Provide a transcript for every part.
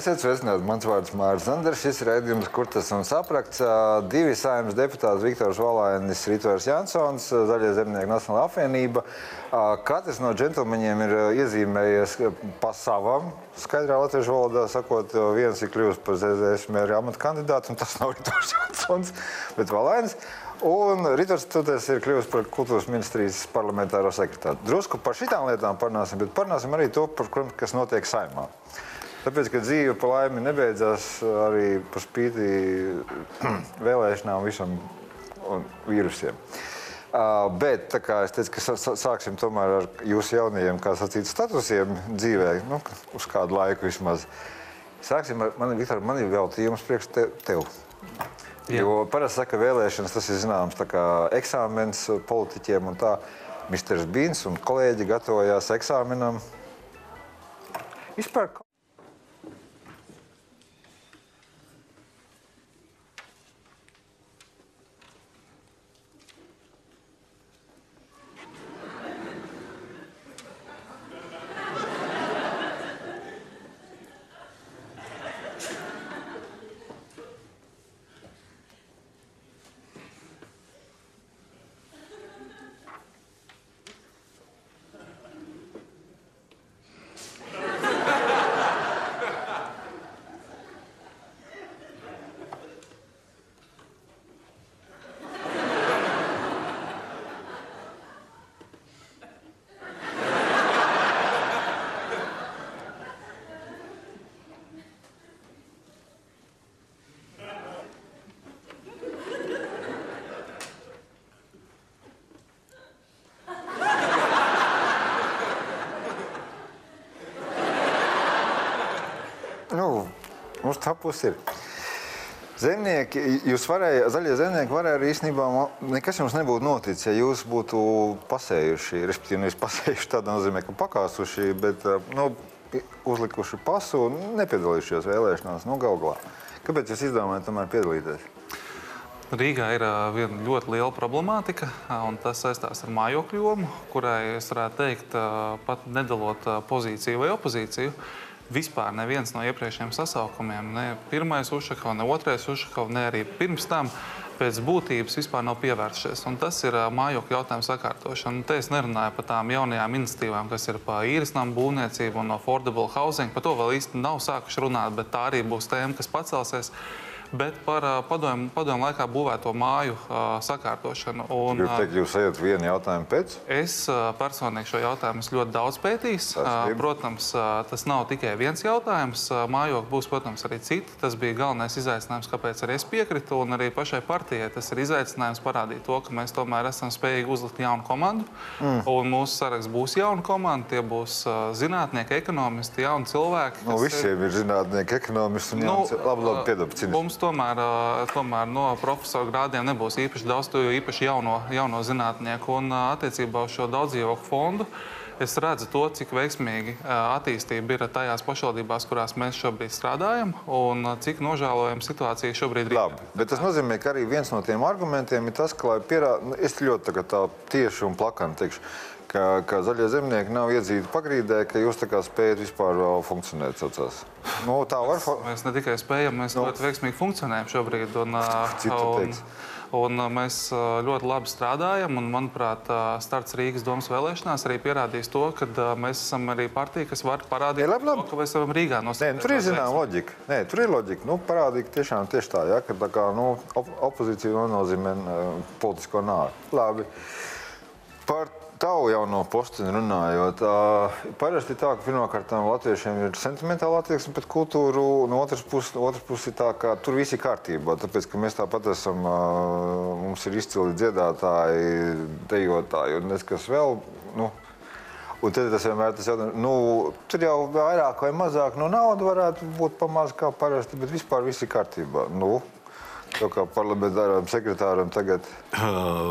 Esiet sveicināti. Mans vārds Mārcis Zanders. Šis ir redzējums, kur tas un saprakts. Divi saimnes deputāti, Viktors Valainis, Rītvers Jansons, Zaļie zemnieku Nacionāla apvienība. Katrs no džentlmeņiem ir iezīmējies pa savam, skaidrā latviešu valodā sakot, viens ir kļuvis par ZZS mēra amata kandidātu, un tas nav Rītvers Jansons, bet Valainis. Un Rītvers Tuties ir kļuvis par kultūras ministrijas parlamentāro sekretāru. Drusku par šitām lietām parunāsim, bet parunāsim arī to, par, kas notiek saimā. Tāpēc, ka dzīve pa laimi nebeidzās arī par spīti vēlēšanām, visam vīrusiem. Uh, bet, tā kā es teicu, ka sāksim tomēr ar jūsu jaunajiem, kā sacīt, statusiem dzīvē, nu, uz kādu laiku vismaz. Sāksim ar mani, Viktor, man ir veltījums priekš te, tev. Jā. Jo parasti saka, vēlēšanas tas ir zināms tā kā eksāmens politiķiem un tā. Misters Bīns un kolēģi gatavojās eksāmenam. Vispār Nu, mums tā pusi ir. Zemnieki, jūs varējāt, zaļie zemnieki varēja arī īstenībā, nekas jums nebūtu noticis, ja jūs būtu pasējuši, respektīvi, nevis pasējuši tādā nozīmē, ka pakāsuši, bet nu, uzlikuši pasu un nepiedalījušies vēlēšanās, nu, gal galā. Kāpēc jūs izdomājat tomēr piedalīties? Rīgā ir viena ļoti liela problemātika, un tas saistās ar mājokļu jomu, kurai es varētu teikt, pat nedalot pozīciju vai opozīciju vispār neviens no iepriekšējiem sasaukumiem, ne pirmais Ušakovs, ne otrais Ušakovs, ne arī pirms tam pēc būtības vispār nav pievēršies. Un tas ir mājokļu jautājums sakārtošana. Un te es nerunāju par tām jaunajām iniciatīvām, kas ir par īres namu būvniecību un affordable housing. Par to vēl īsti nav sākuši runāt, bet tā arī būs tēma, kas pacelsies bet par padomu, padomu laikā būvēto māju uh, sakārtošanu. Un, jūs teikt, jūs ejat vienu jautājumu pēc? Es uh, personīgi šo jautājumu ļoti daudz pētījis. Uh, protams, uh, tas nav tikai viens jautājums. Uh, mājokļi būs, protams, arī citi. Tas bija galvenais izaicinājums, kāpēc arī es piekritu. Un arī pašai partijai tas ir izaicinājums parādīt to, ka mēs tomēr esam spējīgi uzlikt jaunu komandu. Mm. Un mūsu saraksts būs jauna komanda. Tie būs uh, zinātnieki, ekonomisti, jauni cilvēki. No visiem ir, ir zinātnieki, ekonomisti un nu, labi, labi, piedod, tomēr, tomēr no profesora grādiem nebūs īpaši daudz, jo īpaši jauno, jauno zinātnieku. Un attiecībā uz šo daudzdzīvokļu fondu es redzu to, cik veiksmīgi attīstība ir tajās pašvaldībās, kurās mēs šobrīd strādājam, un cik nožēlojama situācija šobrīd ir. Labi, bet tas nozīmē, ka arī viens no tiem argumentiem ir tas, ka, lai pierādītu, nu, es ļoti tā tieši un plakani teikšu, ka, ka zaļie zemnieki nav iedzīti pagrīdē, ka jūs spējat vispār funkcionēt. Saucās. Nu, tā var būt. Mēs ne tikai spējam, mēs nu. ļoti veiksmīgi funkcionējam šobrīd. Un, un, un mēs ļoti labi strādājam. Un, manuprāt, starts Rīgas domas vēlēšanās arī pierādīs to, ka mēs esam arī partija, kas var parādīt, ja, labi, labi. To, ka mēs esam Rīgā no Nē, nu, tur ir zināma loģika. Nē, tur ir loģika. Nu, parādīt tiešām tieši tā, ja, ka tā kā, nu, op opozīcija nenozīmē politisko nāvi. Labi. Par tavu jauno posteni runājot, uh, parasti tā, ka pirmkārt latviešiem ir sentimentāla attieksme pret kultūru, un otrs puses pus ir tā, ka tur viss ir kārtībā. Tāpēc, ka mēs tāpat esam, mums ir izcili dziedātāji, dejotāji un neskas vēl. Nu, Un tad tas vienmēr tas jautājums, nu, tur jau vairāk vai mazāk no naudas varētu būt pamazs kā parasti, bet vispār viss ir kārtībā. Nu, kā parlamentāram sekretāram tagad.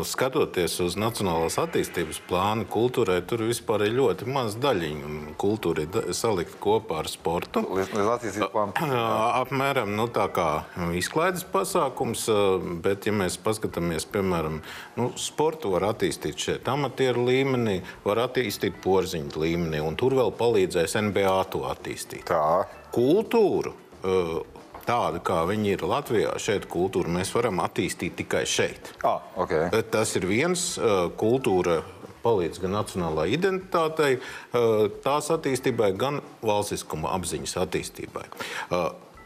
Skatoties uz Nacionālās attīstības plānu, kultūrai tur vispār ir ļoti maz daļiņu. Kultūra ir salikta kopā ar sportu. Apmēram nu, tā kā izklaides pasākums, bet, ja mēs paskatāmies, piemēram, nu, sportu var attīstīt šeit amatieru līmenī, var attīstīt porziņu līmenī, un tur vēl palīdzēs NBA to attīstīt. Tā. kultūru. Tāda kā viņi ir Latvijā, šeit kultūra mēs varam attīstīt tikai šeit. Ah, okay. Tas ir viens kultūra palīdz gan nacionālajai identitātei, tās attīstībai, gan valstiskuma apziņas attīstībai.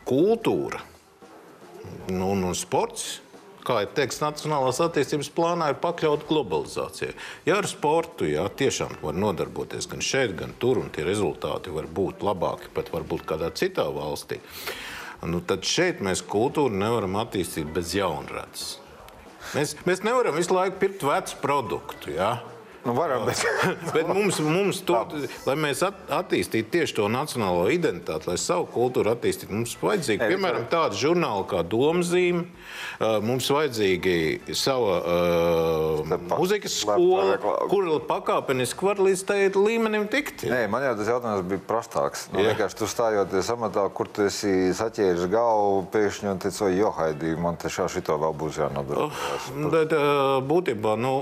Kultūra nu, un sports kā ir teikts, Nacionālās attīstības plānā ir pakļauta globalizācijai. Ja ar sportu jā, tiešām var nodarboties gan šeit, gan tur, un tie rezultāti var būt labāki pat varbūt kādā citā valstī, nu, tad šeit mēs kultūru nevaram attīstīt bez jaunradas. Mēs, mēs nevaram visu laiku pirkt vecu produktu. Jā. Nu, varam, bet... bet mums, mums to, lai mēs at, attīstītu tieši to nacionālo identitāti, lai savu kultūru attīstītu, mums vajadzīga piemēram tāda žurnāla kā Domzīme, mums vajadzīga sava uh, muzikas skola, kur pakāpeniski var līdz tai līmenim tikt. Nē, man jau tas jautājums bija prastāks. Nu, vienkārši tu stājoties amatā, kur tu esi saķēris galvu, pēkšņi un teici, jo Haidī, man te šā šito vēl būs jānodara. Oh, bet, būtībā, nu,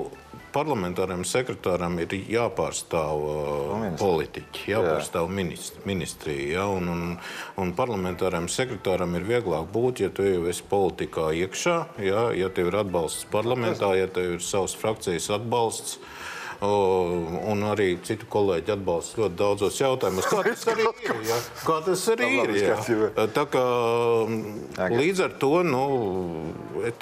parlamentāram sekretāram ir jāpārstāv uh, politiķi, jāpārstāv jā. ministri, ministrija. Ja, un, un, un parlamentāram sekretāram ir vieglāk būt, ja tu jau esi politikā iekšā, ja, ja tev ir atbalsts parlamentā, ja tev ir savs frakcijas atbalsts un arī citu kolēģi atbalsta ļoti daudzos jautājumos. Kā tas arī ir? Ja? Kā tas arī ir ja? Tā kā, līdz ar to nu,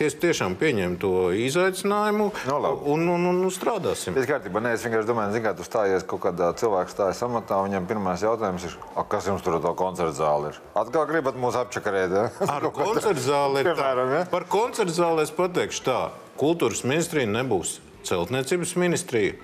es tiešām pieņemu to izaicinājumu no, nu, un, un, un, un strādāsim. Tas kārtībā, nē, es vienkārši domāju, zin, kā tu stājies kaut kādā cilvēka stājas amatā, viņam pirmais jautājums ir, kas jums tur to koncertu zāli ir? Atkal gribat mūs apčakarēt? Ja? Ar koncertu zāli ir tā. Ja? Par koncertu zāli es pateikšu tā. Kultūras ministrija nebūs celtniecības ministrija.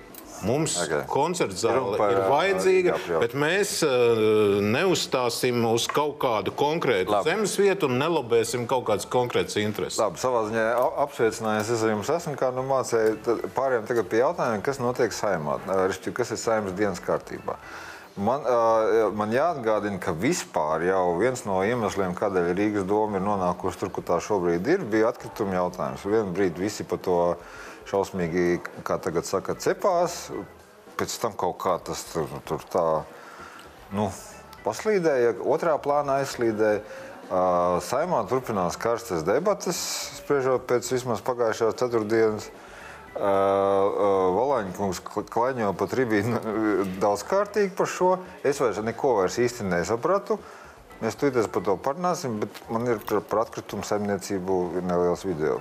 Mums okay. koncerta zāle par, ir vajadzīga, jā, bet mēs uh, neuzstāsim uz kaut kādu konkrētu Labi. zemes vietu un nelobēsim kaut kādas konkrētas intereses. Labi, savā ziņā apsveicinājies, es jums esmu kā nu mācēju. Pārējām tagad pie jautājumiem, kas notiek saimā, kas ir saimas dienas kārtībā. Man, uh, man jāatgādina, ka vispār jau viens no iemesliem, kādēļ Rīgas doma ir nonākusi tur, kur tā šobrīd ir, bija atkrituma jautājums. Vienu brīdi visi par to šausmīgi, kā tagad saka, cepās. Pēc tam kaut kā tas tur, tur tā nu, paslīdēja, otrā plānā aizslīdēja. Uh, saimā turpinās karstas debatas, spriežot pēc vismaz pagājušās ceturtdienas. Uh, uh, Valaņkungs klaņo pa tribīnu daudz kārtīgi par šo. Es vairs neko vairs īsti nesapratu. Mēs tūlītēs par to parunāsim, bet man ir par atkritumu saimniecību neliels video.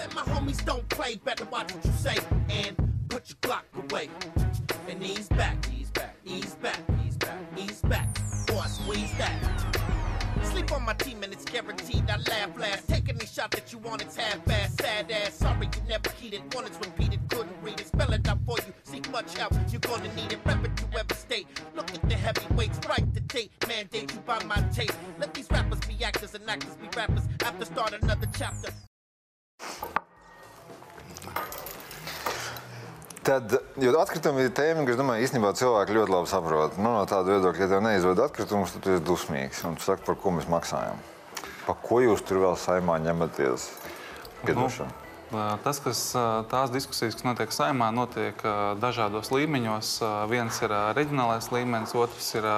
Said my homies don't play, better watch what you say and put your Glock away. And ease back, ease back, ease back, ease back, ease back. Boy, squeeze that. Sleep on my team and it's guaranteed I laugh last. Take any shot that you want, it's half-ass, sad ass. Sorry you never heeded, one it's repeated, couldn't read it. Spell it out for you, seek much help, you're gonna need it. Rep to every state. Look at the heavyweights, write the date, mandate you buy my tape. Let these rappers be actors and actors be rappers. After start another chapter. Tad, jo atkritumi ir tēma, kas, domāju, īstenībā cilvēki ļoti labi saprot. Nu, no tāda viedokļa, ja tev neizved atkritumus, tad tu esi dusmīgs. Un tu saki, par ko mēs maksājam. Pa ko jūs tur vēl saimā ņematies? Piedošana. Nu, tas, kas tās diskusijas, kas notiek saimā, notiek dažādos līmeņos. Viens ir reģionālais līmenis, otrs ir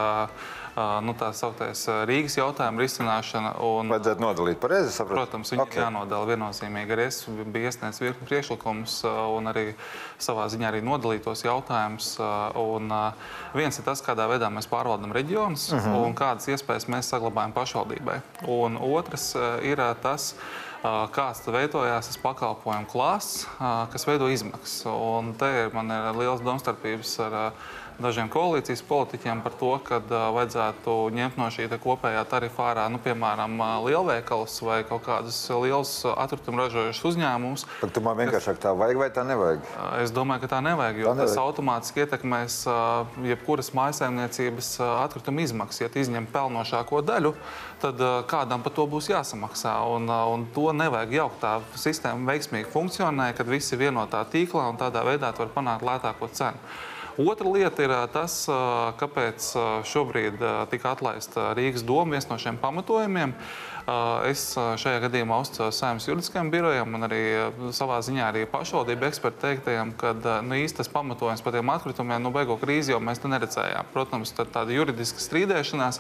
nu, tā sauktais Rīgas jautājuma risināšana. Un, Vajadzētu nodalīt pareizi, saprotu? Protams, viņi okay. jānodala viennozīmīgi. Arī es biju iesniedzis virkni priekšlikumus un arī savā ziņā arī nodalītos jautājumus. Un viens ir tas, kādā veidā mēs pārvaldam reģionus uh mhm. -huh. un kādas iespējas mēs saglabājam pašvaldībai. Un otrs ir tas, kāds veidojās tas pakalpojumu klāsts, kas veido izmaksas. Un te ir man ir liels domstarpības ar dažiem koalīcijas politiķiem par to, ka vajadzētu ņemt no šī kopējā tarifa ārā, nu, piemēram, lielveikalus vai kaut kādus lielus atkritumu ražojušus uzņēmumus. Tu man vienkāršāk tā vajag vai tā nevajag? Es domāju, ka tā nevajag, jo tā nevajag. tas automātiski ietekmēs jebkuras mājsaimniecības atkrituma izmaksas. Ja izņem pelnošāko daļu, tad kādam par to būs jāsamaksā. Un, un to nevajag jaukt. Tā sistēma veiksmīgi funkcionē, kad visi ir vienotā tīklā un tādā veidā var panākt lētāko cenu. Otra lieta ir tas, kāpēc šobrīd tika atlaista Rīgas doma. Viens no šiem pamatojumiem Es šajā gadījumā uzticos saimnes juridiskajam birojam un arī savā ziņā arī pašvaldību ekspertu teiktajam, ka nu, īstas pamatojums par tiem atkritumiem nu, beigu krīzi jau mēs neredzējām. Protams, tāda juridiska strīdēšanās,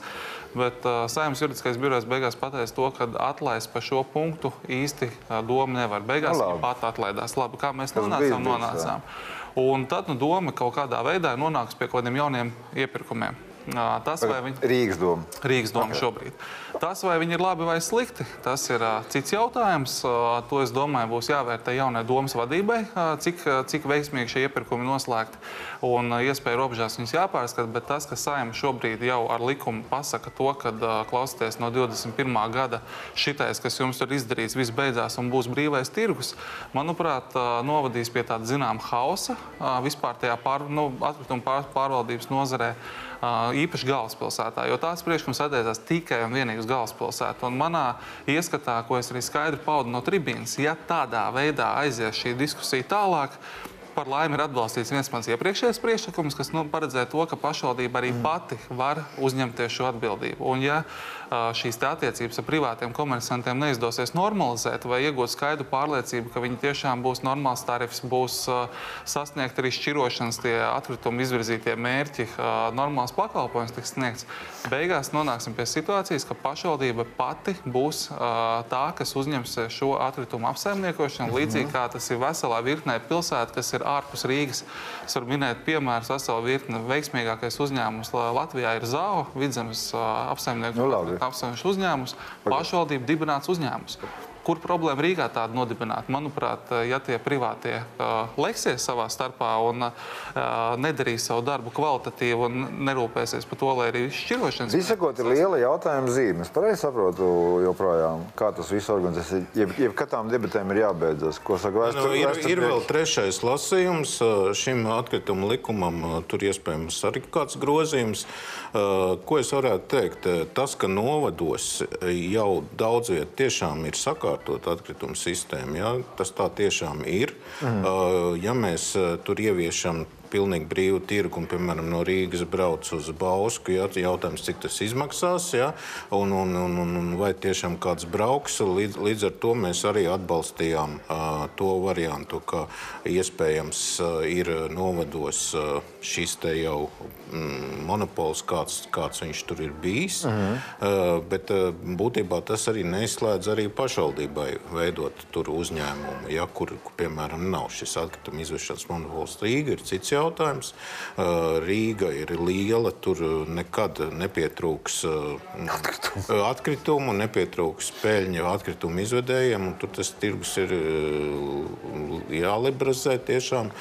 bet saimnes juridiskais birojs beigās pateica to, ka atlaist par šo punktu īsti doma nevar. Beigās nu, viņa pat atlaidās. Labi, kā mēs nonācām, nonācām. Un tad nu, doma kaut kādā veidā nonāks pie kaut kādiem jauniem iepirkumiem. Tas. Rīgas doma. Rīgas doma okay. šobrīd. Tas, vai viņi ir labi vai slikti, tas ir cits jautājums. To, es domāju, būs jāvērtē jaunai domas vadībai, cik, cik veiksmīgi šie iepirkumi noslēgti. Un iespēja robežās viņus jāpārskata, bet tas, ka saima šobrīd jau ar likumu pasaka to, ka klausieties no 21. gada šitais, kas jums ir izdarīts, viss beidzās un būs brīvais tirgus, manuprāt, novadīs pie tāda zināmā hausa vispār tajā pār, nu, atkrituma pār, pārvaldības nozarē īpaši galvaspilsētā, jo tās priekšlikums attiecās tikai un vienīgi uz galvaspilsētu. Un manā ieskatā, ko es arī skaidri paudu no tribīnas, ja tādā veidā aizies šī diskusija tālāk, par laimi ir atbalstīts viens mans iepriekšējais priekšlikums, kas nu, paredzēja to, ka pašvaldība arī mm. pati var uzņemties šo atbildību. Un, ja šīs attiecības ar privātiem komersantiem neizdosies normalizēt vai iegūt skaidru pārliecību, ka viņi tiešām būs normāls tarifs, būs sasniegt arī šķirošanas tie atkritumu izvirzītie mērķi, normāls pakalpojums tiks sniegts, beigās nonāksim pie situācijas, ka pašvaldība pati būs tā, kas uzņems šo atkritumu apsaimniekošanu, mhm. līdzīgi kā tas ir veselā virknē pilsētu, kas ir ārpus Rīgas. Es varu minēt piemērus veselu virkni. Veiksmīgākais uzņēmums Latvijā ir ZAO, vidzemes apsaimniekošana. Nu, apsevišķs uzņēmums, pašvaldība dibināts uzņēmums. Kur problēma Rīgā tāda nodibināta? Manuprāt, ja tie privātie uh, leksies savā starpā un uh, nedarīs savu darbu kvalitatīvi un nerūpēsies par to, lai arī šķirošanas. Izsakot, ir liela jautājuma zīme. Es pareizi saprotu joprojām, kā tas viss organizēs. Jeb, jeb katām debatēm ir jābeidzas. Ko saka vēstur, nu, ir, ir vēl trešais lasījums šim atkritumu likumam. Tur iespējams arī kāds grozījums. Ko es varētu teikt? Tas, ka novados jau daudz viet tiešām ir sakārtots sakārtot atkritumu sistēmu. Ja? Tas tā tiešām ir. Mm. Ja mēs tur ieviešam pilnīgi brīvu tirgu, un, piemēram, no Rīgas brauc uz Bausku. Jā, jautājums, cik tas izmaksās, jā, un, un, un, un, un vai tiešām kāds brauks. Līdz, līdz ar to mēs arī atbalstījām uh, to variantu, ka iespējams uh, ir novados uh, šis te jau mm, monopols, kāds, kāds viņš tur ir bijis. Uh -huh. uh, bet uh, būtībā tas arī neizslēdz arī pašvaldībai veidot tur uzņēmumu, ja, kur, kur, piemēram, nav šis atkrituma izvešanas monopols. Rīga ir cits jautājums jautājums. Rīga ir liela, tur nekad nepietrūks atkritumu, atkritumu nepietrūks peļņu atkritumu izvedējiem. Tur tas tirgus ir jāliberalizē tiešām.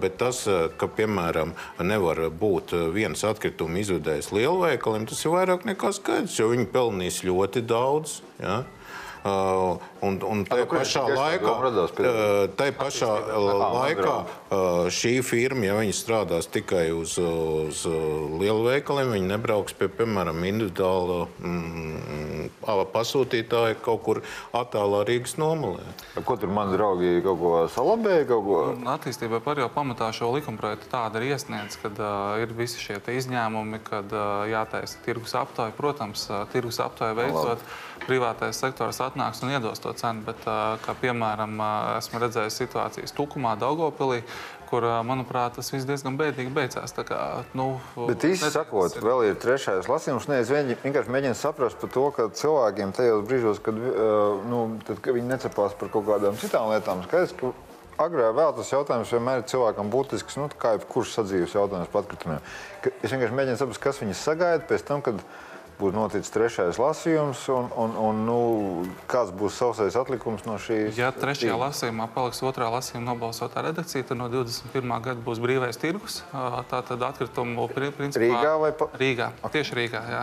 Bet tas, ka, piemēram, nevar būt viens atkritumu izvedējs lielveikaliem, tas ir vairāk nekā skaidrs, jo viņi pelnīs ļoti daudz. Ja? Uh, un, un tajā pašā laikā, tajā pašā laikā šī firma, ja viņi strādās tikai uz, uz lielu veikaliem, viņi nebrauks pie, piemēram, individuāla mm, pasūtītāja kaut kur attālā Rīgas nomalē. Ko tur mani draugi kaut ko salabēja? Kaut ko? Attīstībai par jau pamatā šo likumprojektu tāda ir iesniegts, kad uh, ir visi šie izņēmumi, kad uh, jātaisa tirgus aptāja. Protams, uh, tirgus aptāja veicot. Labi privātais sektors atnāks un iedos to cenu. Bet, kā piemēram, esmu redzējis situācijas Tukumā, Daugopilī, kur, manuprāt, tas viss diezgan bēdīgi beidzās. Kā, nu, Bet īsi sakot, ir... vēl ir trešais lasījums. Ne, es vienkārši mēģinu saprast par to, ka cilvēkiem tajos brīžos, kad, nu, tad, kad viņi necepās par kaut kādām citām lietām, skaidrs, ka agrāk vēl tas jautājums vienmēr ir cilvēkam būtisks, nu, kā jebkurš sadzīves jautājums par atkritumiem. Es vienkārši mēģinu saprast, kas viņus sagaida pēc tam, kad viņi būs noticis trešais lasījums, un, un, un nu, kāds būs savs atlikums no šīs? Ja trešajā lasījumā paliks otrā lasījuma nobalsotā redakcija, tad no 21. gada būs brīvais tirgus. Tā tad atkritumu principā Rīgā vai pa... Rīgā. Tieši Rīgā. Jā.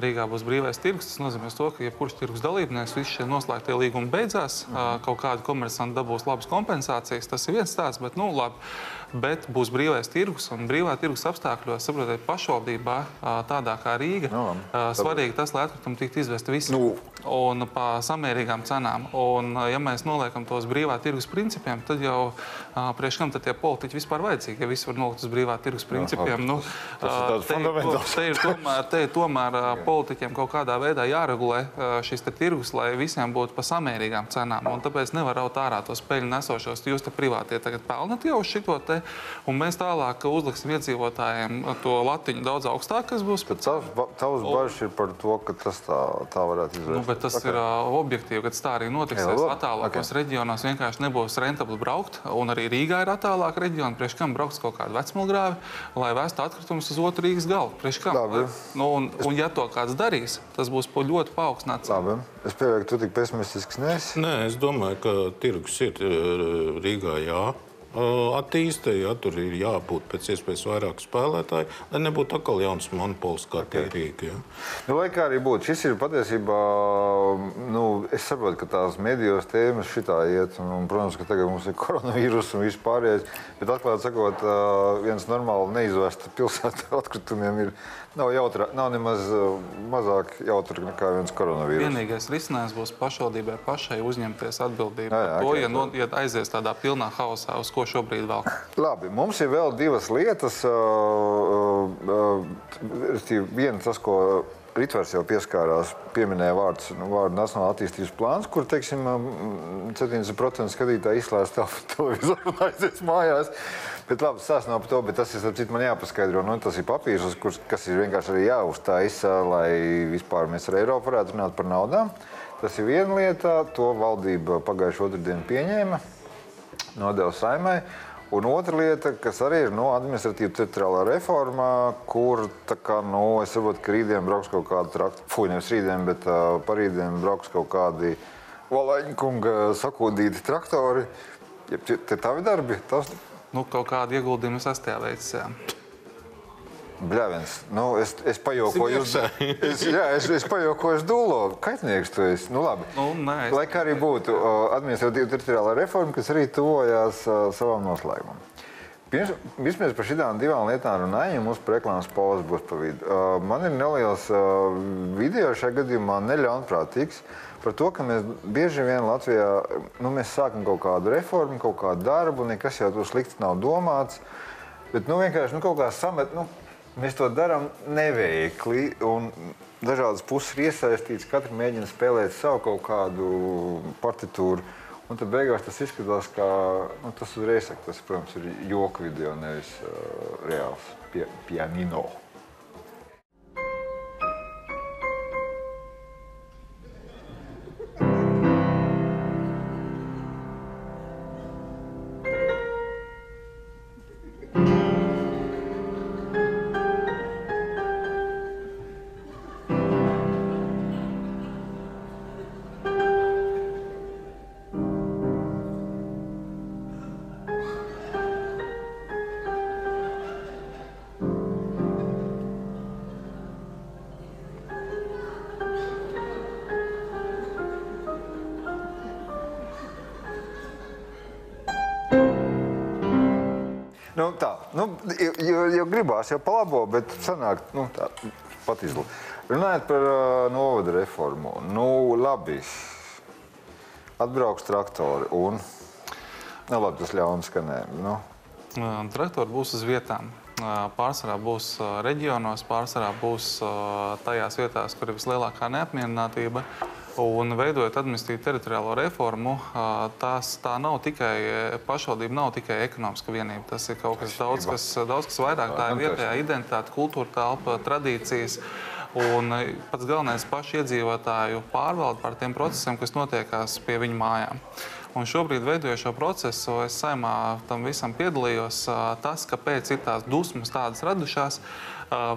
Rīgā būs brīvais tirgus. Tas nozīmē, to, ka jebkurš tirgus dalībnieks, visi šie noslēgtie līgumi beidzās, mm. kaut kāda komersanti dabūs labas kompensācijas. Tas ir viens stāsts, bet nu, labi bet būs brīvais tirgus un brīvā tirgus apstākļos, saprotiet, pašvaldībā tādā kā Rīga, no. svarīgi tas, lai atkritumi tiktu izvesti visi nu. un pa samērīgām cenām. Un, ja mēs noliekam tos brīvā tirgus principiem, tad jau priekš kam tie politiķi vispār vajadzīgi, ja visi var nolikt uz brīvā tirgus principiem. Nu, te, te ir tomēr, te ir tomēr politiķiem kaut kādā veidā jāregulē šis tirgus, lai visiem būtu pa samērīgām cenām. Un tāpēc nevar raut ārā tos peļņu nesošos. Jūs te privātie tagad pelnat jau šito te, un mēs tālāk uzliksim iedzīvotājiem to latiņu daudz augstāk, kas būs. Bet tavs, tavs bažas ir par to, ka tas tā, tā varētu izvērst. Nu, bet tas okay. ir uh, objektīvi, ka tā arī notiks. Attālākos okay. reģionos vienkārši nebūs rentabli braukt, un arī Rīgā ir attālāka reģiona. Priekš kam brauks kaut kādu vecmulgrāvi, lai vestu atkritumus uz otru Rīgas galu? Priekš kam? Labi. Nu, un, un ja to kāds darīs, tas būs ļoti paaugstināts. Labi. Es pieļauju, ka tu tik pesimistisks neesi. Nē, es domāju, ka tirgus ir Rīgā jā attīsta, ja tur ir jābūt pēc iespējas vairāk spēlētāju, lai nebūtu atkal jauns monopols kā okay. Rīga. Ja. Nu, lai kā arī būtu, šis ir patiesībā, nu, es saprotu, ka tās medijos tēmas šitā iet, un, un, protams, ka tagad mums ir koronavīrus un viss pārējais, bet atklāt sakot, viens normāli neizvesta pilsēta atkritumiem ir nav, jautra, nav nemaz mazāk jautra nekā viens koronavīrus. Vienīgais risinājums būs pašvaldībai pašai uzņemties atbildību jā, jā, par to, okay, ja, no, ja aizies tādā pilnā haosā, uz ko šobrīd vēl? Labi, mums ir vēl divas lietas. Viena tas, ko Ritvers jau pieskārās, pieminēja vārdus, nu, vārdu Nacionāla attīstības plāns, kur, teiksim, 70% skatītāji izslēdz televizoru un aizies mājās. Bet labi, nav par to, bet tas ir, citu, man jāpaskaidro. Nu, tas ir papīrs, uz kur, kas ir vienkārši arī jāuztaisa, lai vispār mēs ar Eiropu varētu runāt par naudām. Tas ir viena lieta, to valdība pagājušo otrdienu pieņēma nodevu saimai. Un otra lieta, kas arī ir nu, administratīva teritoriālā reforma, kur kā, nu, es saprotu, ka rītdien brauks kaut kāda trakta, fuj, nevis rītdien, bet uh, parītdien brauks kaut kādi Valaņa kunga sakūdīti traktori. Ja, tie tavi darbi? Tas... Nu, kaut kādu ieguldījumu es esmu veicis. Bļāviens, nu, es, es pajokoju, es, jā, es, es pajokoju dūlo. Kaitnieks tu esi. Nu, labi. Nu, nē, es... Lai kā arī būtu administratīva teritoriālā reforma, kas arī tuvojās uh, savam noslēgumam. Pirms, vispirms par šīm divām lietām runājot, mums reklāmas pauzes būs pa vidu. Uh, man ir neliels uh, video šajā gadījumā neļaunprātīgs par to, ka mēs bieži vien Latvijā nu, sākam kaut kādu reformu, kaut kādu darbu, nekas jau tur slikts nav domāts. Bet nu, vienkārši nu, kaut kā samet. Nu, Mēs to darām neveikli. Dažādas puses ir iesaistītas, katra mēģina spēlēt savu kaut kādu partitūru. Un tad beigās tas izskatās, ka nu, tas uzreiz saka, tas, protams, ir joka video, nevis uh, reāls pie, pianino. Gribās jau pa labo, bet sanāk, nu, tā, pat izlūk. Runājot par uh, novada reformu, nu, labi, atbrauks traktori un, nu, labi, tas ļauns skanējumi, nu. Traktori būs uz vietām. Pārsvarā būs reģionos, pārsvarā būs tajās vietās, kur ir vislielākā neapmierinātība. Un veidojot administratīvu teritoriālo reformu, tās, tā nav tikai pašvaldība, nav tikai ekonomiska vienība. Tas ir kaut kas daudz, kas, daudz kas vairāk. Tā ir vietējā identitāte, kultūra telpa, tradīcijas. Un pats galvenais - pašu iedzīvotāju pārvalde par tiem procesiem, kas notiekās pie viņu mājām. Un šobrīd, veidojot šo procesu, es saimā tam visam piedalījos. Tas, kāpēc ir tās dusmas tādas radušās,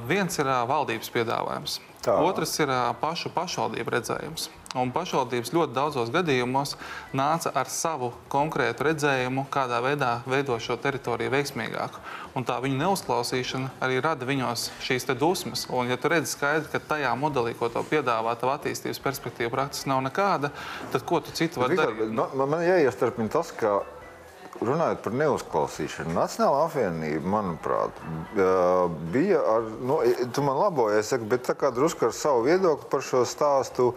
viens ir valdības piedāvājums. Tā. Otrs ir pašu pašvaldību redzējums. Un pašvaldības ļoti daudzos gadījumos nāca ar savu konkrētu redzējumu, kādā veidā veidot šo teritoriju veiksmīgāku. Un tā viņu neuzklausīšana arī rada viņos šīs dusmas. Un, ja tu redzi skaidri, ka tajā modelī, ko tev piedāvā, tā attīstības perspektīva praktiski nav nekāda, tad ko tu citu vari darīt? Man, man jāiestarpina tas, ka runājot par neuzklausīšanu, Nacionāla apvienība, manuprāt, bija ar, nu, tu man labojies, bet tā kā drusku ar savu viedokli par šo stāstu.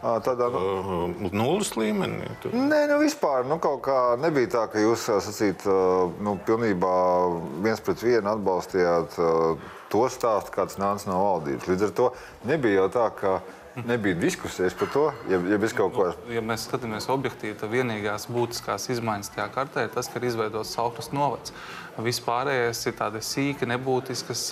Tādā nu, nulles līmenī. Tur. Nē, nu vispār nu, kaut kā nebija tā, ka jūs sacīt, nu, pilnībā viens pret vienu atbalstījāt to stāstu, kāds nāca no valdības. Līdz ar to nebija jau tā, ka Nebija diskusijas par to, ja, ja bez kaut ko. Nu, ja mēs skatāmies objektīvi, tad vienīgās būtiskās izmaiņas tajā kartē ir tas, ka ir izveidots Saukras novads. Vispārējais ir tādas sīki, nebūtiskas,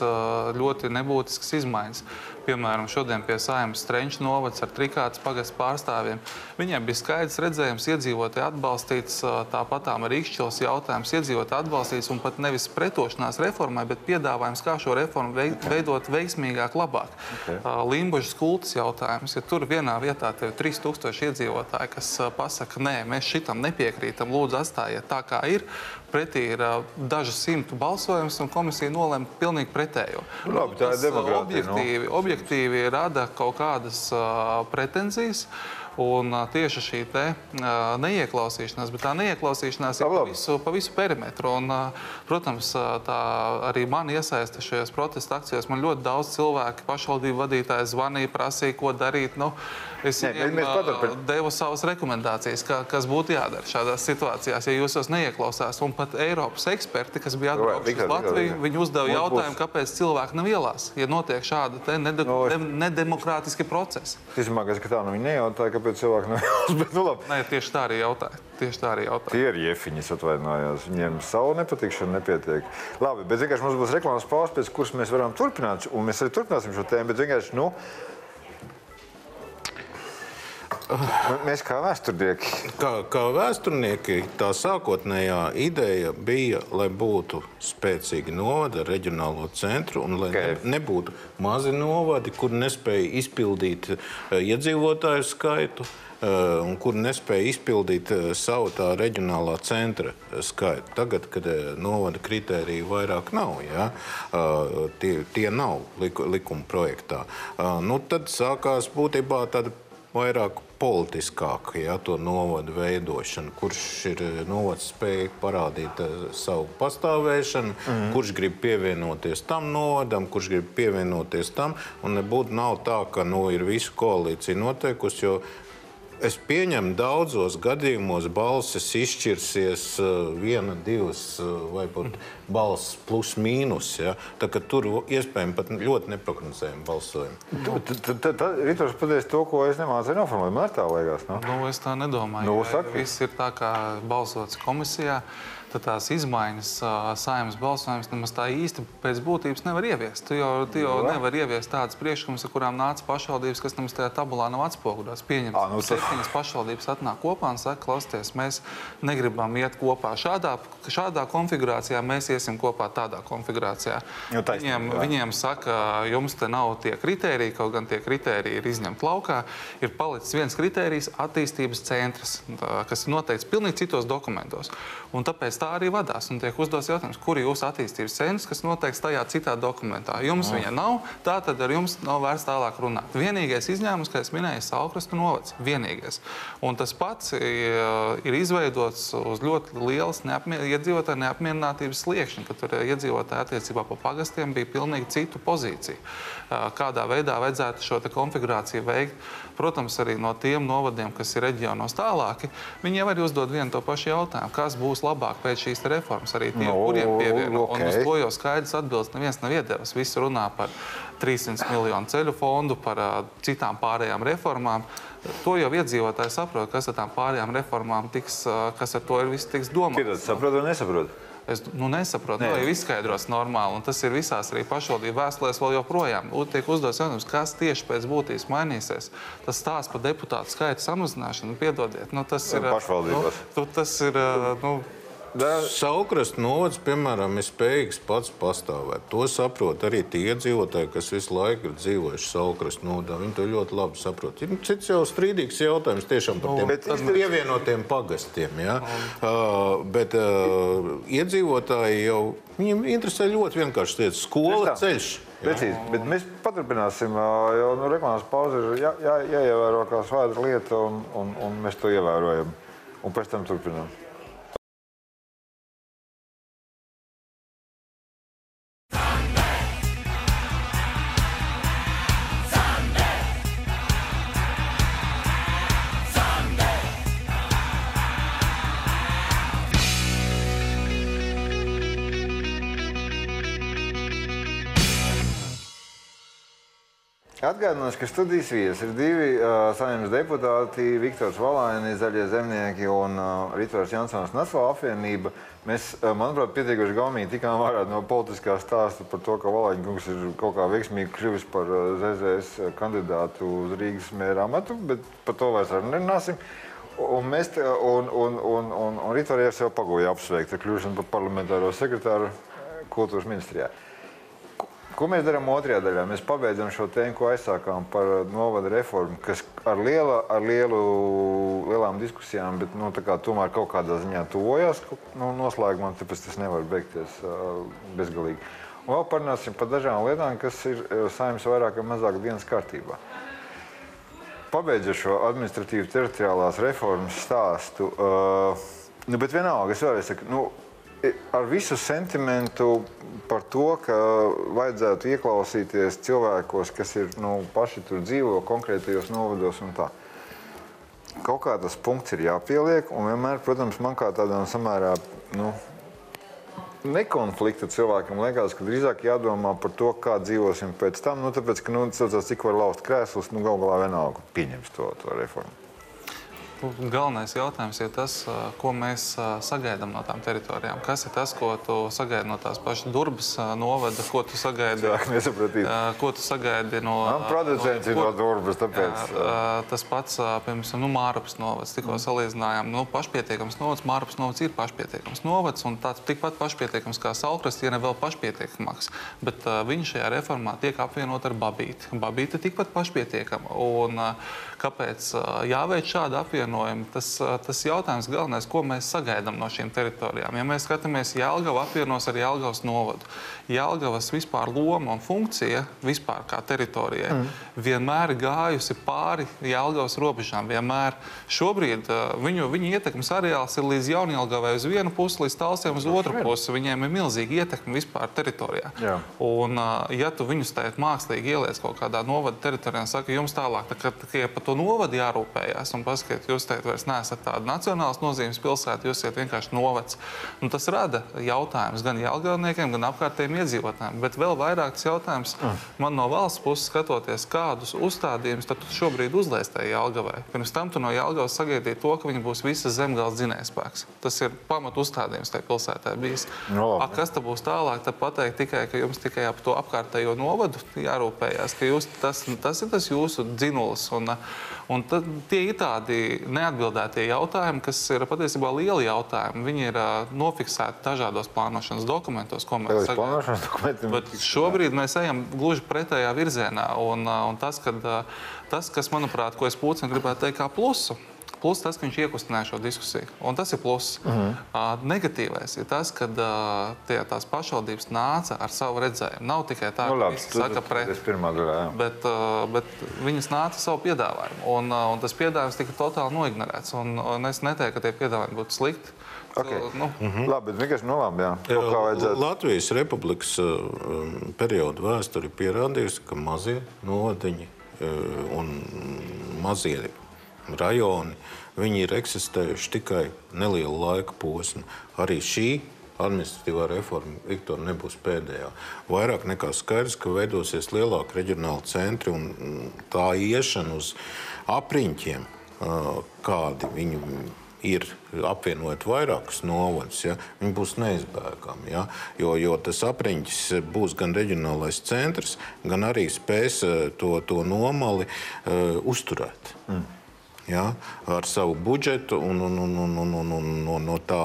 ļoti nebūtiskas izmaiņas. Piemēram, šodien pie saimnes Strenča novads ar trikātas pagastu pārstāvjiem. Viņiem bija skaidrs redzējums, iedzīvotāji atbalstīts, tāpatām arī izšķils jautājums, iedzīvotāji atbalstīts un pat nevis pretošanās reformai, bet piedāvājums, kā šo reformu veidot veiksmīgāk, labāk. Okay. Limbužas kultas jautājums, ja tur vienā vietā tev ir 3000 iedzīvotāji, kas pasaka, nē, mēs šitam nepiekrītam, lūdzu atstājiet tā, kā ir, pretī ir dažu simtu balsojumus, un komisija nolēma pilnīgi pretējo. Labi, tā ir demokrātija. Objektīvi, no? objektīvi rada kaut kādas uh, pretenzijas. Un tieši šī te, neieklausīšanās, bet tā neieklausīšanās ir pa visu, pa visu perimetru. Un, protams, tā arī man iesaista šajās protesta akcijās. Man ļoti daudz cilvēku, pašvaldību vadītāji zvanīja, prasīja, ko darīt. Nu, es Nē, viņiem devu savas rekomendācijas, ka, kas būtu jādara šādās situācijās, ja jūs tos neieklausās. Un pat Eiropas eksperti, kas bija atbraukuši uz Latviju, viņi uzdeva jautājumu, kāpēc cilvēki nav ielās, ja notiek šādi nede, no, es... nedemokrātiski procesi. Es domāju, ka tā nu viņi nejautāja, kāpēc cilvēki nevēlas. Bet, nu, labi. Nē, tieši tā arī jautāja. Tieši tā arī jautāja. Tie ir iefiņi, atvainojos. Viņiem savu nepatikšanu nepietiek. Labi, bet vienkārši mums būs reklāmas pauze, pēc kuras mēs varam turpināt. Un mēs arī turpināsim šo tēmu. Bet vienkārši, nu, Mēs kā vēsturnieki. Kā, kā vēsturnieki, tā sākotnējā ideja bija, lai būtu spēcīgi novadi ar reģionālo centru un lai okay. ne, nebūtu mazi novadi, kur nespēja izpildīt uh, iedzīvotāju skaitu. Uh, un kur nespēja izpildīt uh, savu tā reģionālā centra skaitu. Tagad, kad novada kritēriju vairāk nav, ja, tie, tie nav liku, likuma projektā, nu, tad sākās būtībā tāda vairāk politiskāk, ja to novadu veidošanu, kurš ir eh, novads spēja parādīt uh, savu pastāvēšanu, mm. kurš grib pievienoties tam novadam, kurš grib pievienoties tam. Un nebūtu nav tā, ka nu, ir visu koalīciju noteikusi, jo Es pieņemu, daudzos gadījumos balsis izšķirsies uh, viena, divas uh, vai pat balss plus mīnus. Ja? Tā, tur iespējams pat ļoti neprognozējami balsojumi. Rītors pateica to, ko es nemācīju noformulēt. Man tā liekas. No? Nu, es tā nedomāju. Nu, Viss ir tā kā balsots komisijā. Uh, tad tās izmaiņas saimnes balsojums nemaz tā īsti pēc būtības nevar ieviest. Tu jau, tu jau nevar ieviest tādas priekšlikumus, ar kurām nāca pašvaldības, kas nemaz tajā tabulā nav atspoguļotas. Pieņemsim, nu, septiņas pašvaldības atnāk kopā un saka, klausieties, mēs negribam iet kopā šādā, šādā konfigurācijā, mēs iesim kopā tādā konfigurācijā. Jo, taisnība, viņiem, jā. viņiem saka, jums te nav tie kritēriji, kaut gan tie kritēriji ir izņemti laukā. Ir palicis viens kritērijs - attīstības centrs, kas ir noteikts pilnīgi citos dokumentos. Un tāpēc tā arī vadās. Un tiek uzdots jautājums, kur ir jūsu attīstības centrs, kas noteikts tajā citā dokumentā. Jums no. viņa nav, tā tad ar jums nav vērts tālāk runāt. Vienīgais izņēmums, kā es minēju, ir Saukrastu novads. Vienīgais. Un tas pats ir izveidots uz ļoti lielas neapmier iedzīvotāju neapmierinātības sliekšņa, ka tur iedzīvotāji attiecībā pa pagastiem bija pilnīgi citu pozīciju. Kādā veidā vajadzētu šo konfigurāciju veikt protams, arī no tiem novadiem, kas ir reģionos tālāki, viņi jau arī uzdod vienu to pašu jautājumu, kas būs labāk pēc šīs reformas, arī tiem, no, kuriem pievieno. Okay. Un uz to jau skaidrs atbildes neviens nav iedevis. Visi runā par 300 miljonu ceļu fondu, par uh, citām pārējām reformām. To jau iedzīvotāji saprot, kas ar tām pārējām reformām tiks, uh, kas ar to ir viss tiks domāts. Kāpēc saprot un nesaprot? Es nu, nesaprotu, kā jau izskaidros normāli. Un tas ir visās arī pašvaldību vēstulēs vēl joprojām. Tiek uzdots jautājums, kas tieši pēc būtības mainīsies. Tas stāsts par deputātu skaita samazināšanu, piedodiet, nu, tas ir. Pašvaldībās. Nu, tas ir nu, Saukrasta novads, piemēram, ir spējīgs pats pastāvēt. To saprot arī tie iedzīvotāji, kas visu laiku ir dzīvojuši Saukrasta novadā. Viņi to ļoti labi saprot. Ir cits jau strīdīgs jautājums tiešām par tiem bet, pievienotiem pagastiem. Ja? Uh, bet uh, iedzīvotāji jau viņiem interesē ļoti vienkārši lietas - skola, ceļš. Precīzi, bet mēs paturpināsim, jo nu, reklāmas pauze ir jā, jā, jāievēro kā svēta lieta, un, un, un mēs to ievērojam. Un pēc tam turpinām. Atgādināšu, ka studijas viesi ir divi uh, saimnes deputāti, Viktors Valainis, Zaļie zemnieki un uh, Ritvars Jansons Nacionāla apvienība. Mēs, uh, manuprāt, pietiekuši gaumīgi tikām ārā no politiskā stāsta par to, ka Valaiņa kungs ir kaut kā veiksmīgi kļuvis par uh, ZZS kandidātu uz Rīgas mēra amatu, bet par to vairs nerunāsim. Un mēs te, un, un, un, un, un Ritvars jau pagoja apsveikt ar kļūšanu par parlamentāro sekretāru kultūras ministrijā. Ko mēs darām otrajā daļā? Mēs pabeidzam šo tēmu, ko aizsākām par novada reformu, kas ar, liela, ar lielu, lielām diskusijām, bet nu, kā, tomēr kaut kādā ziņā tuvojas nu, noslēgumam, tāpēc tas nevar beigties uh, bezgalīgi. Un vēl parunāsim par dažām lietām, kas ir saimnes vairāk vai mazāk dienas kārtībā. Pabeidzot šo administratīvu teritoriālās reformas stāstu, uh, nu, bet vienalga, es vēlreiz saku, nu, ar visu sentimentu par to, ka vajadzētu ieklausīties cilvēkos, kas ir nu, paši tur dzīvo konkrētajos novados un tā. Kaut kā tas punkts ir jāpieliek, un vienmēr, protams, man kā tādam samērā nu, nekonflikta cilvēkam liekas, ka drīzāk jādomā par to, kā dzīvosim pēc tam. Nu, tāpēc, ka, nu, cik var lauzt krēslus, nu, gal galā vienalga pieņems to, to reformu. Galvenais jautājums ir tas, ko mēs sagaidām no tām teritorijām. Kas ir tas, ko tu sagaidi no tās pašas durvis novada, ko tu sagaidi, ko tu sagaidi no. Man producents no, no durvis, tas pats, piemēram, nu, Mārapas novads. Tikko mm. salīdzinājām, nu, pašpietiekams novads, Mārapas novads ir pašpietiekams novads un tāds tikpat pašpietiekams kā Salkrasts, ja ne vēl pašpietiekamāks. Bet uh, viņš šajā reformā tiek apvienot ar Babīti. Ir tikpat pašpietiekama. Un, uh, kāpēc uh, jāveic šāda apvienota? Apvienojumi, tas, tas jautājums galvenais, ko mēs sagaidām no šīm teritorijām. Ja mēs skatāmies Jālgava apvienos ar Jālgavas novadu, Jālgavas vispār loma un funkcija vispār kā teritorijai mm. vienmēr gājusi pāri Jālgavas robežām. Vienmēr šobrīd viņu, viņu ietekmes areāls ir līdz Jaunjēlgavai uz vienu pusi, līdz Talsiem uz otru pusi. Viņiem ir milzīga ietekme vispār teritorijā. Jā. Un, ja tu viņus tēt mākslīgi ieliec kaut kādā novada teritorijā saka, jums tālāk, tā, ka, ka par to novadu jārūpējās un paskatīt, jūs teikt, vairs neesat tāda nacionālas nozīmes pilsēta, jūs esat vienkārši novads. Un tas rada jautājumus gan jālgāvniekiem, gan apkārtējiem iedzīvotājiem. Bet vēl vairāk tas jautājums mm. man no valsts puses skatoties, kādus uzstādījumus tad šobrīd uzliek tajā Jālgavai. Pirms tam tu no Jālgavas sagaidīji to, ka viņi būs visas zemgāles dzinējspēks. Tas ir pamat uzstādījums tajā pilsētā bijis. No, A, kas tad būs tālāk? Tad pateikt tikai, ka jums tikai ap to apkārtējo novadu jārūpējas, ka jūs, tas, tas ir tas jūsu dzinulis. Un, un tad, tie ir tādi neatbildētie jautājumi, kas ir patiesībā lieli jautājumi. Viņi ir uh, nofiksēti dažādos plānošanas dokumentos, ko mēs sagaidām. Bet šobrīd mēs ejam gluži pretējā virzienā. Un, uh, un tas, kad, uh, tas, kas, manuprāt, ko es pūcinu gribētu teikt kā plusu, Plus tas, ka viņš iekustināja šo diskusiju. Un tas ir pluss. Uh -huh. uh, negatīvais ir tas, ka uh, tie, tās pašvaldības nāca ar savu redzējumu. Nav tikai tā, nu, labi, ka viņi saka pret. Bet, uh, bet viņas nāca ar savu piedāvājumu. Un, uh, un tas piedāvājums tika totāli noignorēts. Un, un es neteiktu, ka tie piedāvājumi būtu slikti. Okay. Nu. mm -hmm. Labi, bet vienkārši labi, jā. Jā, Latvijas republikas uh, perioda vēsture pierādījusi, ka mazie novadiņi uh, un mazie rajoni, viņi ir eksistējuši tikai nelielu laika posmu. Arī šī administratīvā reforma, Viktor, nebūs pēdējā. Vairāk nekā skaidrs, ka veidosies lielāka reģionāla centra un tā iešana uz apriņķiem, kādi viņu ir apvienot vairākus novadus, ja, viņi būs neizbēgami. Ja, jo, jo tas apriņķis būs gan reģionālais centrs, gan arī spēs to, to nomali uh, uzturēt. Mm ja, ar savu budžetu un, un, un, un, un, un, un, un no tā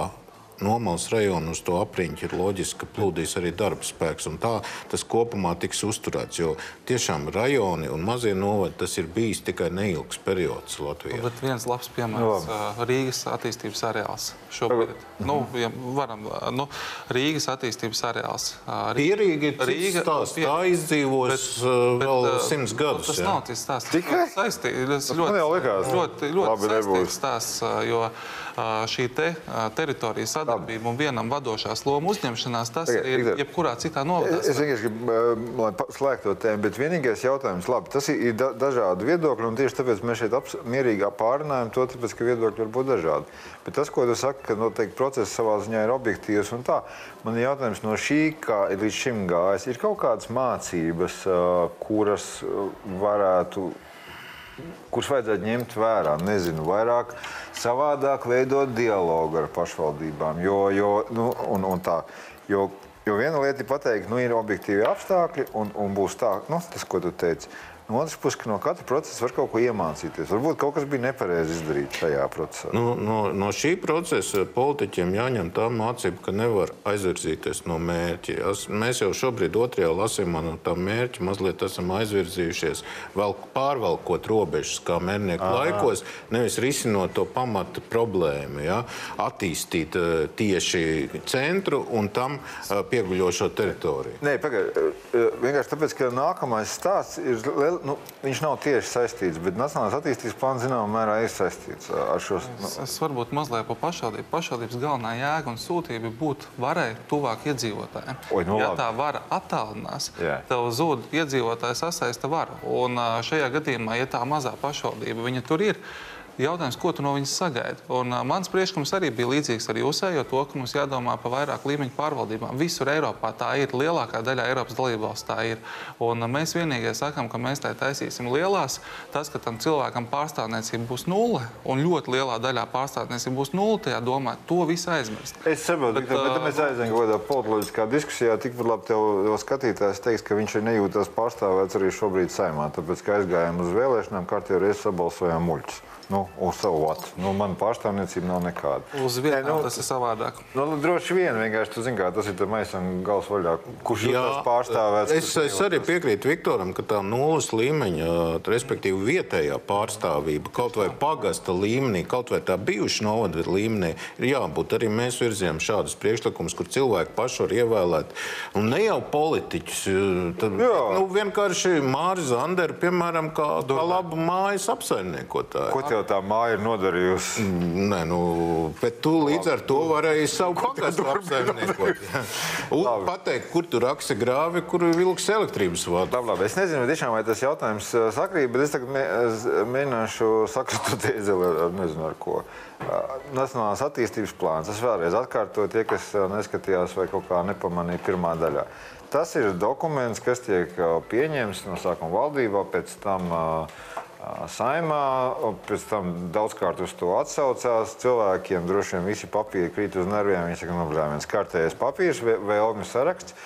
Nomals rajonu uz to apriņķi ir loģiski, ka plūdīs arī darba spēks. Tā tas kopumā tiks uzturēts. Jo tiešām rajoni un mazie novadi tas ir bijis tikai neilgs periods Latvijā. Bet viens labs piemērs - Rīgas attīstības areāls. Šobrīd nu, ja varam, nu, Rīgas attīstības areāls. Pierīgi Rīga. Tās, tā izdzīvos bet, vēl bet, simts gadus. Tas jā. nav tas stāsts. Tikai saistīts. Ļoti, ļoti, ļoti, ļoti saistīts stāsts, jo šī te teritorijas sadarbība un vienam vadošās lomu uzņemšanās, tas Tagad, ir jebkurā citā novadā. Es vienkārši gribu, lai slēgtu tēmu, bet vienīgais jautājums, labi, tas ir ir da dažādi viedokļi, un tieši tāpēc mēs šeit aps- mierīgi pārunājam to, tāpēc, ka viedokļi var būt dažādi. Bet tas, ko tu saki, ka noteikti process savā ziņā ir objektīvs man ir jautājums no šī, kā līdz šim gājis, ir kaut kādas mācības, kuras varētu kurus vajadzētu ņemt vērā. Nezinu, vairāk, savādāk veidot dialogu ar pašvaldībām. Jo, jo, nu, un, un tā, jo, jo viena lieta ir pateikt, nu, ir objektīvi apstākļi un, un būs tā, nu, tas, ko tu teici. No otras puses, ka no katra procesa var kaut ko iemācīties. Varbūt kaut kas bija nepareizi izdarīts šajā procesā. Nu, no, no šī procesa politiķiem jāņem tā mācība, ka nevar aizvirzīties no mērķa. Es, mēs jau šobrīd, otrajā lasījumā, no tā mērķa mazliet esam aizvirzījušies, vēl pārvalkot robežas, kā mērnieku laikos, nevis risinot to pamata problēmu, ja? attīstīt uh, tieši centru un tam uh, pieguļošo teritoriju. Nē, pagaidiet. Vienkārši tāpēc, ka nākamais stāsts ir. Liel- Nu, viņš nav tieši saistīts, bet Nacionālās attīstības plāns zināmā mērā ir saistīts ar šo. Nu, Es, es varbūt mazliet par pašvaldību. Pašvaldības galvenā jēga un sūtība būtu varai tuvāk iedzīvotājiem. Oi, nu ja labi. tā vara attālinās, Jā. tev zūd iedzīvotāja sasaista vara. Un šajā gadījumā, ja tā mazā pašvaldība viņa tur ir, jautājums, ko tu no viņas sagaidi. Un, ā, mans priekšlikums arī bija līdzīgs ar jūsējo, to, ka mums jādomā par vairāk līmeņu pārvaldībām. Visur Eiropā tā ir, lielākā daļā Eiropas dalībvalsts tā ir. Un ā, mēs vienīgie sakām, ka mēs tā taisīsim lielās. Tas, ka tam cilvēkam pārstāvniecība būs nulle un ļoti lielā daļā pārstāvniecība būs nulle, tajā domā, to visu aizmirst. Es saprotu, Bet, bet, bet, bet mēs aizējām kaut kādā politoloģiskā diskusijā. Tikpat labi tev, tev skatītājs teiks, ka viņš ir nejūtas pārstāvēts arī šobrīd saimā. Tāpēc, ka aizgājām uz vēlēšanām, kārtībā reizes sabalsojām muļķus. Nu, uz savu vatu. Nu, man pārstāvniecība nav nekāda. Uz vietām nu, tas ir savādāk. Nu, droši vien, vienkārši tu zini, kā tas ir maisam gals vaļā. Kurš ir tas pārstāvēts? Es, es arī piekrītu Viktoram, ka tā nulles līmeņa, respektīvi vietējā pārstāvība, kaut vai pagasta līmenī, kaut vai tā bijuša novada līmenī, ir jābūt. Arī mēs virzījām šādus priekšlikumus, kur cilvēki paši var ievēlēt. Un ne jau politiķus. Tad, Jā. nu, vienkārši Mārcis Zanders, piemēram, kā, kā labu mājas apsaimniekotāju. Tev tā māja ir nodarījusi? Nē, nu, bet tu līdz ar to varēji savu pagastu apsaimniekot. Un pateikt, kur tu raksti grāvi, kur vilks elektrības vadu. Labi, labi. Es nezinu, tiešām, vai tas jautājums uh, sakrīt, bet es tagad mē, es mēģināšu sakritot ar, ar nezinu ar ko. Uh, Nacionālās attīstības plāns. Es vēlreiz atkārtoju tie, kas neskatījās vai kaut kā nepamanīja pirmā daļā. Tas ir dokuments, kas tiek pieņemts no sākuma valdībā, pēc tam uh, saimā, pēc tam daudzkārt uz to atsaucās. Cilvēkiem droši vien visi papīri krīt uz nerviem. Viņi saka, nu, blē, viens kārtējais papīrs vēlmju saraksts.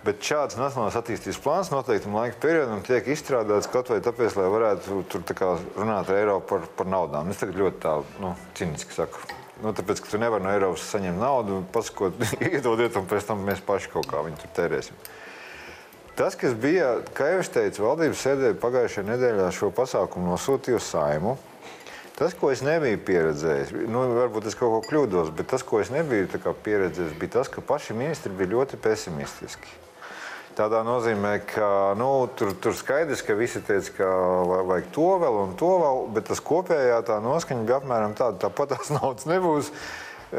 Bet šāds nacionālās attīstības plāns noteiktam laika periodam tiek izstrādāts kaut vai tāpēc, lai varētu tur kā runāt ar Eiropu par, par naudām. Es tagad ļoti tā, nu, ciniski saku. Nu, tāpēc, ka tu nevari no Eiropas saņemt naudu, pasakot, iedodiet, un pēc tam mēs paši kaut kā viņu tur tērēsim. Tas, kas bija, kā jau es teicu, valdības sēdē pagājušajā nedēļā šo pasākumu nosūtīja uz saimu. Tas, ko es nebiju pieredzējis, nu, varbūt es kaut ko kļūdos, bet tas, ko es nebiju pieredzējis, bija tas, ka paši ministri bija ļoti pesimistiski. Tādā nozīmē, ka nu, tur, tur skaidrs, ka visi teica, ka va- vajag to vēl un to vēl, bet tas kopējā tā noskaņa bija apmēram tāda, tāpat tās naudas nebūs. Uh,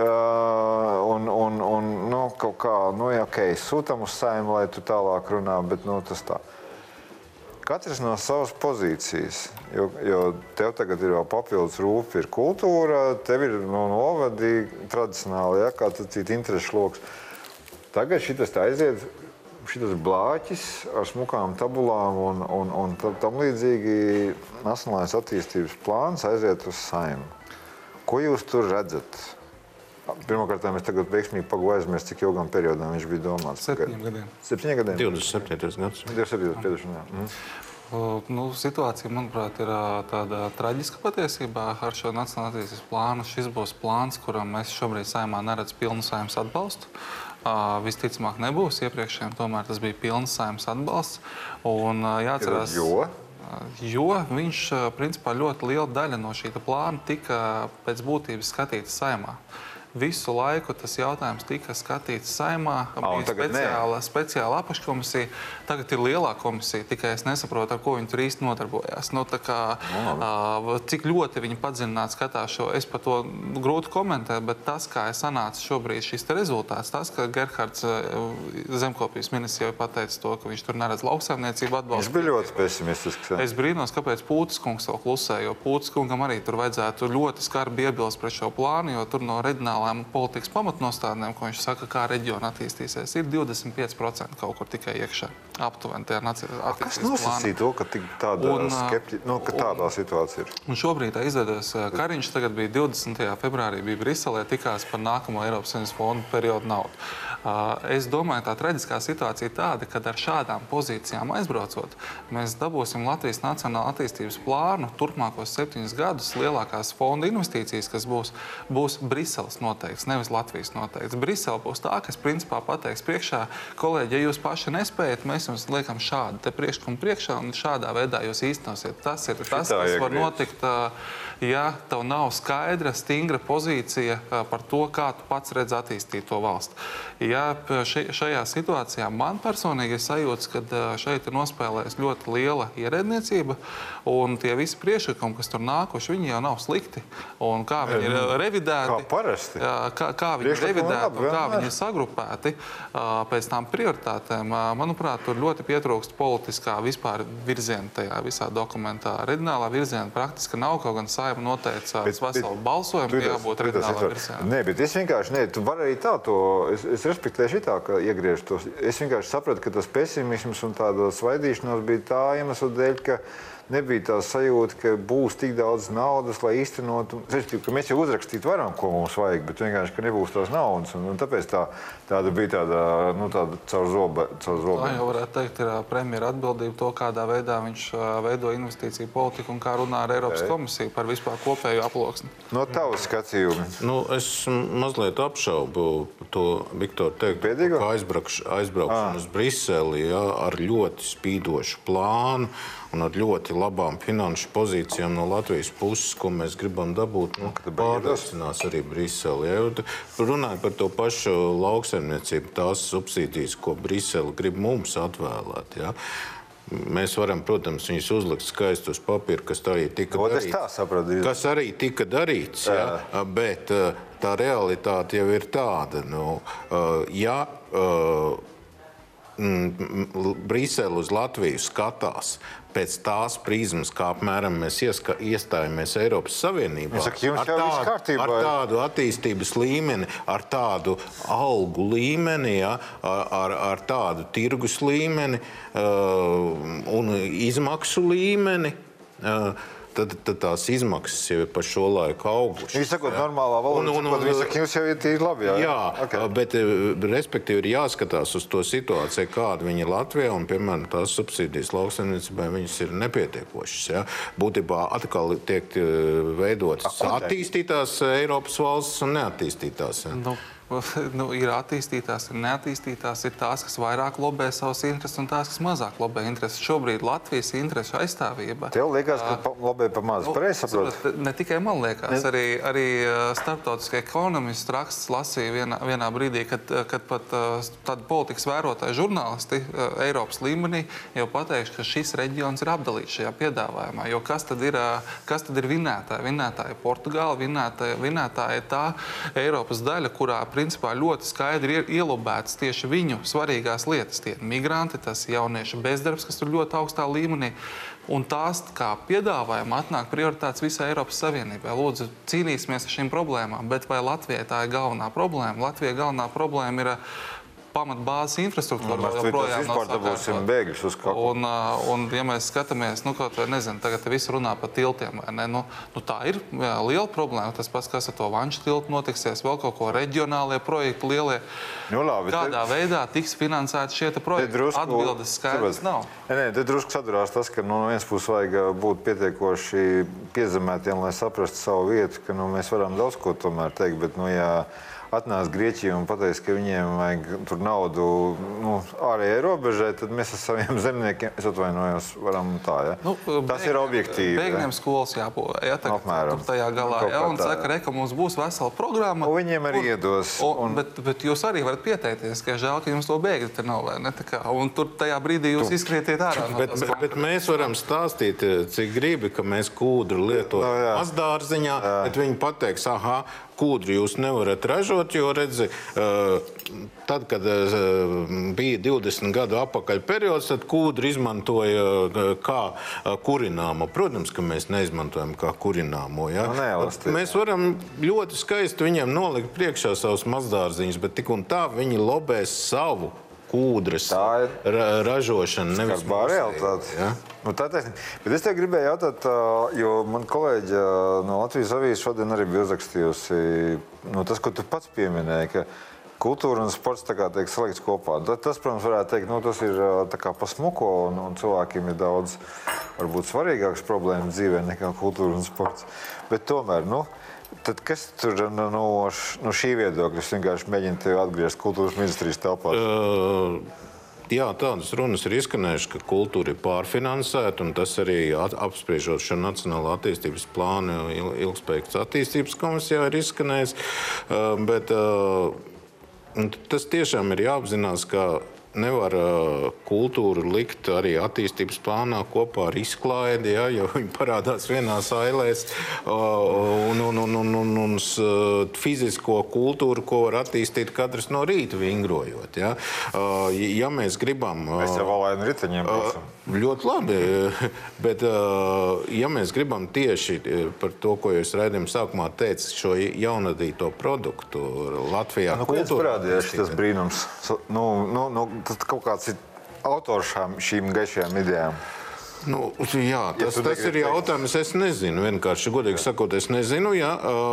un, un, un nu, kaut kā, nu, ja, ok, sūtām uz saimnu, lai tu tālāk runā, bet nu, tas tā. Katrs no savas pozīcijas, jo, jo tev tagad ir vēl papildus rūpīgi, ir kultūra, tev ir no novadi tradicionāli, ja, kā tas ir interešu lokus. Tagad šis aiziet, šis blāķis ar smukām tabulām un, un, un tam līdzīgi nacionālais attīstības plāns aiziet uz saimnu. Ko jūs tur redzat? Pirmkārt, es tagad veiksmīgi pagūju aizmirst, cik ilgam periodam viņš bija domāts. Septiņiem gadiem. Septiņiem gadiem. 27. gads. 27. piedošana. Mhm. Uh, Nu, situācija, manuprāt, ir tāda traģiska patiesībā ar šo nacionālās attīstības plānu. Šis būs plāns, kuram mēs šobrīd saimā neredzam pilnu saimnes atbalstu. Uh, visticamāk, nebūs. Iepriekšējiem tomēr tas bija pilns saimnes atbalsts. Un, uh, jāatcerās, Jo? Jo viņš principā ļoti liela daļa no šī plāna tika pēc būtības skatīta saimā. Visu laiku tas jautājums tika skatīts saimā. Bija tagad nē. speciāla, speciāla apakškomisija. Tagad ir lielā komisija, tikai es nesaprotu, ar ko viņi tur īsti nodarbojās. Nu, kā, uh, cik ļoti viņi padziļināti skatās šo, es par to grūti komentēt, bet tas, kā ir sanācis šobrīd šis rezultāts, tas, ka Gerhards zemkopības ministrs jau ir pateicis to, ka viņš tur neredz lauksaimniecību Viņš atbalstu. bija ļoti pesimistisks. Es brīnos, kāpēc Pūtis kungs vēl klusē, jo Pūtis kungam arī tur vajadzētu ļoti skarbi iebilst pret šo plānu, jo tur no reģionālām politikas pamatnostādnēm, ko viņš saka, kā reģiona attīstīsies, ir 25% kaut kur tikai iekšā. Aptuveni tajā Kas attīstības nosacīja to, ka tāda Un, ā, skepti... nu, ka tādā situācijā ir? Un šobrīd tā izdodas Kariņš. Tagad bija 20. februārī, bija Briselē, tikās par nākamo Eiropas Savienības fondu periodu naudu. Uh, Es domāju, tā traģiskā situācija ir tāda, ka ar šādām pozīcijām aizbraucot, mēs dabūsim Latvijas Nacionālo attīstības plānu turpmākos septiņus gadus. Lielākās fonda investīcijas, kas būs, būs Briseles noteikts, nevis Latvijas noteikts. Brisele būs tā, kas principā pateiks priekšā, kolēģi, ja jūs paši nespējat, mēs jums liekam šādu priekšlikumu priekšā un šādā veidā jūs īstenosiet. Tas ir tas, kas var notikt ā, ja tev nav skaidra, stingra pozīcija par to, kā tu pats redz attīstīt to valsti. Ja šajā situācijā man personīgi ir sajūta, ka šeit ir nospēlējusi ļoti liela ierēdniecība, un tie visi priekšlikumi, kas tur nākuši, viņi jau nav slikti. Un kā viņi ir ā, revidēti, Kā parasti. Kā, kā viņi ir revidēti kā viņi ir sagrupēti pēc tām prioritātēm. Manuprāt, tur ļoti pietrūkst politiskā vispār virziena tajā visā dokumentā. Reģionālā virziena praktiski nav, kaut gan saima noteica Bet- veselu bet- balsojumu, tas- jābūt reģionālā virzienā. Nē, bet es vienkārši, nē, tu vari arī tā to, es, es respektēju šitā, ka iegriež tos. Es vienkārši sapratu, ka tas pesimisms un tāda svaidīšanās bija tā iemesla dēļ, ka nebija tā sajūta, ka būs tik daudz naudas, lai īstenotu. Respektīvi, ka mēs jau uzrakstīt varam, ko mums vajag, bet vienkārši, ka nebūs tās naudas. Un, un tāpēc tā, tāda bija tāda, nu, tāda caur zobe. Caur Tā zobe. jau varētu teikt, ir premjera atbildība to, kādā veidā viņš veido investīciju politiku un kā runā ar Eiropas komisiju par vispār kopēju aploksni. No tavas skatījuma. Nu, es mazliet apšaubu to Viktoru teikto, Pēdīgo? ka aizbraukš, aizbraukšana uz Briseli ja, ar ļoti spīdošu plānu un ar ļoti labām finanšu pozīcijām no Latvijas puses, ko mēs gribam dabūt, nu, pārliecinās arī Briseli. Ja, runājot par to pašu lauksaimniecību, tās subsīdijas, ko Brisele grib mums atvēlēt. Ja. Mēs varam, protams, viņus uzlikt skaisti uz papīra, kas arī tika es darīts. tā sapratu. Kas arī tika darīts, ja, bet eh, tā realitāte jau ir tāda, nu, ja eh, mm, Brisele uz Latviju skatās pēc tās prizmas, kā apmēram mēs ieska, iestājāmies Eiropas Savienībā. Saka, jums ar tādu- kārtībā Ar tādu attīstības līmeni, ar tādu algu līmeni, ja, ar, ar, ar tādu tirgus līmeni uh, un izmaksu līmeni. Uh, Tad, tad tās izmaksas jau ir par šo laiku augušas. Viņi sakot, normālā valodā, un- saka, jums jau ir tīri labi. Jā, Jā, Ok. okay. bet eh, respektīvi ir jāskatās uz to situāciju, kāda viņa ir Latvijā. Un, piemēram, tās subsīdijas lauksaimniecībai viņas ir nepietiekošas. Ja? Būtībā atkal tiek eh, veidotas attīstītās Eiropas valstis un neattīstītās. Ja? Nu, nu, ir attīstītās, ir neattīstītās, ir tās, kas vairāk lobē savas intereses, un tās, kas mazāk lobē intereses. Šobrīd Latvijas interesu aizstāvība. Tev liekas, ka pa- labi pa maz. Nu, Pareizi saprotu. Ne tikai man liekas, arī, arī uh, starptautiskie ekonomisti raksts lasīja vienā, vienā brīdī, kad, kad pat tādi politikas vērotāji žurnālisti Eiropas līmenī jau pateikuši, ka šis reģions ir apdalīts šajā piedāvājumā. Jo kas tad ir, kas tad ir vinētāji? Vinētāji ir Portugāla, vinētāji, vinētāji ir tā Eiropas daļa, kurā principā ļoti skaidri ielobētas tieši viņu svarīgās lietas. Tie ir migranti, tas ir jauniešu bezdarbs, kas ir ļoti augstā līmenī. Un tās, kā piedāvājuma, atnāk prioritātes visai Eiropas Savienībai. Lūdzu, cīnīsimies ar šīm problēmām. Bet vai Latvijai tā ir galvenā problēma? Latvijai galvenā problēma ir pamatbāzes infrastruktūra. Mēs vēl tur joprojām vispār dabūsim bēgļus uz kaut ko. Un, un, ja mēs skatāmies, nu, kaut vai nezinu, tagad te visi runā par tiltiem, vai ne? Nu, nu, tā ir jā, liela problēma. Tas pats, kas ar to vanšu tiltu notiksies, vēl kaut ko reģionālie projekti lielie. Nu, labi, te- Kādā veidā tiks finansēti šie te Te projekti? drusku- Atbildes skaidrs nav. Nē, nē, te drusku sadurās tas, ka nu, no vienas puses vajag būt pietiekoši piezemētiem, lai saprastu savu vietu, ka nu, mēs varam daudz ko tomēr teikt. Bet, nu, ja atnāks Grieķija un pateiks, ka viņiem vajag tur naudu nu, ārējai robežai, tad mēs ar saviem zemniekiem, es atvainojos, varam tā. Ja? Nu, Tas bēg- ir objektīvi. Bēgļiem skolas jābūvē. Ja, tā, Apmēram. tur tajā galā. Kaut Ja, un tā, saka, jā. re, ka mums būs vesela programma. Un viņiem arī un- iedos, Un, un- bet, bet jūs arī varat pieteikties, ka žēl, ka jums to bēgļi te nav. ne? Kā, Un tur tajā brīdī jūs izkrietiet ārā. no Bet, bet, bet mēs varam stāstīt, eh, cik gribi, ka mēs kūdru lietojam Nu, jā. mazdārziņā, bet viņi pateiks, ah, kūdru jūs nevarat ražot, jo redzi, eh, tad, kad eh, bija 20 gadu atpakaļ periods, tad kūdru izmantoja eh, kā kurināmo. Protams, ka mēs neizmantojam kā kurināmo. Ja? Nu, neelastīgi. Mēs varam ļoti skaisti viņiem nolikt priekšā savus mazdārziņus, bet tik un tā viņi lobēs savu kūdras ir ra ražošanu. nevis mūsēju, realitāte. Ja? Nu, tā ir taisnība. Bet es te gribēju jautāt, jo man kolēģi no Latvijas avīzes šodien arī bija uzrakstījusi nu, tas, ko tu pats pieminēji. ka Kultūra un sports tā kā tiek salikts kopā. Ta- Tas, protams, varētu teikt, nu, tas ir kā pasmuko, un, un cilvēkiem ir daudz varbūt, svarīgākas problēmas dzīvē nekā kultūra un sports. Bet tomēr, nu, tad kas tur nu, no, š- no šī viedokļa? Es vienkārši mēģinu tevi atgriezt kultūras ministrijas telpā. Uh, Jā, tādas runas ir izskanējušas, ka kultūra ir pārfinansēta, un tas arī at- apspriežot šo Nacionālo attīstības plānu il- ilgspējīgas attīstības komisijā ir izskanējis. Uh, Bet uh, tas tiešām ir jāapzinās, ka nevar uh, kultūru likt arī attīstības plānā kopā ar izklaidi, ja, jo viņi parādās vienā ailēs. Uh, un, un, un, un, un, un uh, fizisko kultūru, ko var attīstīt katrs no rīta vingrojot. Ja, uh, ja mēs gribam. uh, Mēs jau valaini riteņiem braucam. Ļoti labi, bet uh, ja mēs gribam tieši uh, par to, ko jūs raidījuma sākumā teicāt, šo jaunadīto produktu Latvijā, Nu, kultūra parādījās attīstīt, šis brīnums? Nu, nu, nu, tas kaut kāds ir autors šīm gaišajām idejām. Nu, jā, tas, tu tas ir jautājums. Es nezinu, vienkārši godīgi sakot, es nezinu. Jā,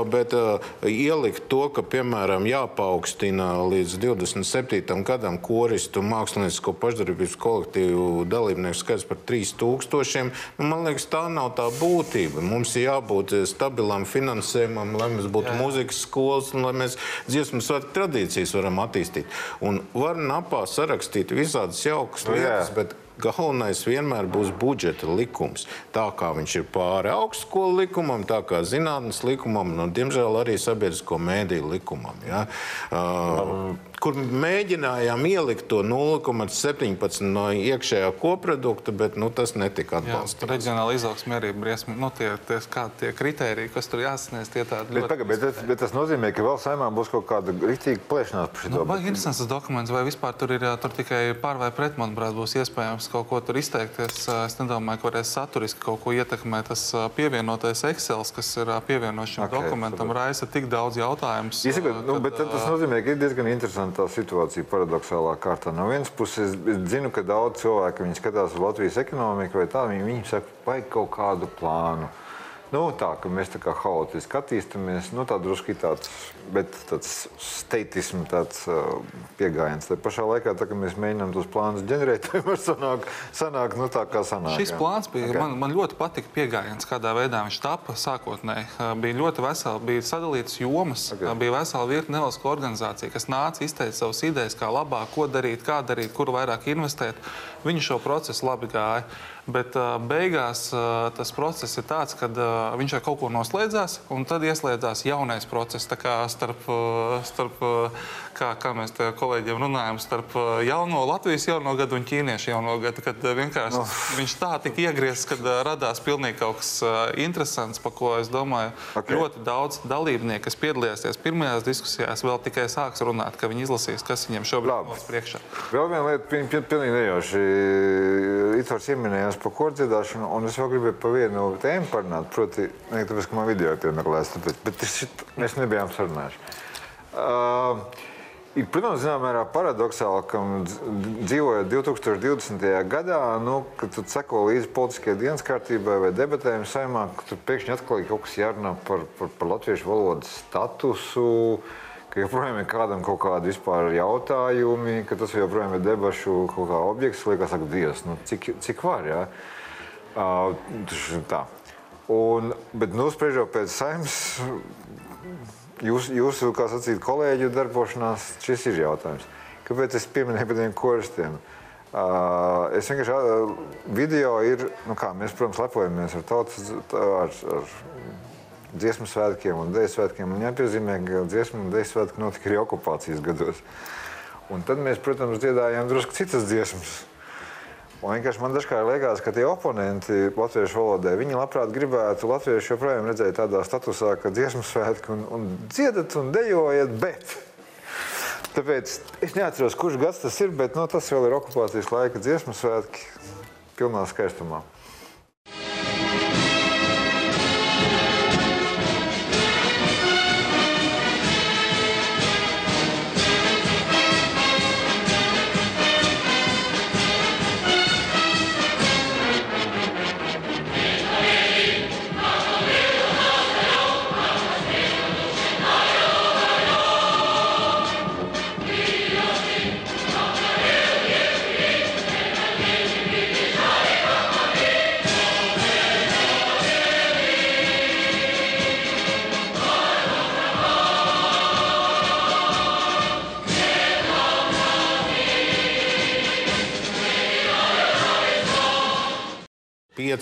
bet ā, ielikt to, ka, piemēram, jāpaukstina līdz 27. gadam koristu māksliniecisko pašdarbības kolektīvu dalībnieku skaits par 3000. Nu, man liekas, tā nav tā būtība. Mums ir jābūt stabilam finansējumam, lai mums būtu jā. mūzikas skolas un lai mēs dziesmu svētku tradīcijas varam attīstīt. Un var napā sarakstīt visādas jaukas Nu, jā. lietas, bet Galvenais vienmēr būs budžeta likums. Tā kā viņš ir pāri augstskolu likumam, tā kā zinātnes likumam, un, diemžēl, arī sabiedrisko mēdīju likumam. Ja? Uh, kur mēģinājām ielikt to 0,17 no iekšējā koprodukta, bet nu, tas netika atbalstīts. reģionāla izaugsme arī briesmi. Nu, tie, tie, kādi tie kriteriji, kas tur jāsasniedz, tie tādi Bet, ļoti. paga, bet, tas- bet tas nozīmē, ka vēl saimā būs kaut kāda rīktīga plēšanās par šo Nu, Vai interesants tas dokuments, vai vispār tur ir tur tikai pār vai pret, manuprāt, būs iespējams kaut ko tur izteikties. Es nedomāju, ka varēs saturiski kaut ko ietekmēt. Tas ā, pievienotais Excel, kas ir ā, pievienots šim Ok, okay, dokumentam, raisa tik daudz jautājumu. Īsaka, nu, bet tas nozīmē, ka ir diezgan interesanta tā situācija paradoxālā kārtā. No vienas puses, es zinu, ka daudz cilvēku viņi skatās uz Latvijas ekonomiku, vai tā viņi, viņi saka, vajag kaut kādu plānu. Nu, tā ka mēs tā kā haotiski attīstāmies, nu, tā drusku tāds, bet tāds steitisms, tāds uh, pieejams. Tā pašā laikā, tā, kad mēs mēģinām tos plānus ģenerēt, var sanāk, sanāk nu, tā kā sanāk. Šis jā. plāns bija, Ok. okay. man, man ļoti patika pieejams, kādā veidā viņš tapa sākotnēji. Uh, Bija ļoti veseli, bija sadalīts jomas, Ok. okay. bija vesela virkne nevalstisko organizāciju, kas nāca izteikt savas idejas, kā labāk, ko darīt, kā darīt, kur vairāk investēt. Viņi šo procesu labi gāja. Bet beigās tas process ir tāds, ka viņš ar kaut ko noslēdzās, un tad ieslēdzās jaunais process. Tā kā starp, starp kā, kā mēs te kolēģiem runājam, starp jauno Latvijas jauno gadu un ķīniešu jauno gadu, kad vienkārši no. viņš tā tika iegriezts, kad radās pilnīgi kaut kas interesants, par ko es domāju, Ok. okay. ļoti daudz dalībnieku, kas piedalījās pirmajās diskusijās, vēl tikai sāks runāt, ka viņi izlasīs, kas viņiem šobrīd ir priekšā. Vēl viena lieta, pil- pil- pilnīgi nejauši. Itvars pieminējās par kordziedāšanu, un es vēl gribēju par vienu tēmu parunāt. Proti, ne tāpēc, ka man video ir piemeklēts, tāpēc, bet šit, mēs nebijām sarunājuši. Uh, Ir, protams, zināmā mērā paradoxāli, ka dz- dzīvojot 2020. gadā, nu, kad tu seko līdzi politiskajai dienas kārtībai vai debatēm saimā, ka tur pēkšņi atkal ir kaut kas jārunā par, par, par latviešu valodas statusu, ka joprojām ir kādam kaut kādi vispār jautājumi, ka tas joprojām ir debašu kaut kā objekts. Liekas, ak, Dievs, nu, cik, cik var, jā? Uh, tā. Un, bet, nu, spriežot pēc saimnes jūs, jūsu, kā sacīt, kolēģu darbošanās šis ir jautājums. Kāpēc es pieminēju par tiem koristiem? Uh, es vienkārši uh, video ir, nu kā mēs, protams, lepojamies ar tautas, ar, ar dziesmu svētkiem un dēļu svētkiem. Un jāpiezīmē, ka dziesmu un dēļu svētki notika arī okupācijas gados. Un tad mēs, protams, dziedājām drusku citas dziesmas. Un vienkārši man dažkārt liekas, ka tie oponenti latviešu valodai, viņi labprāt gribētu latviešu joprojām redzēt tādā statusā, ka dziesmu svētki un, un dziedat un dejojat, bet. Tāpēc es neatceros, kurš gads tas ir, bet no, nu, tas vēl ir okupācijas laika dziesmu svētki pilnā skaistumā.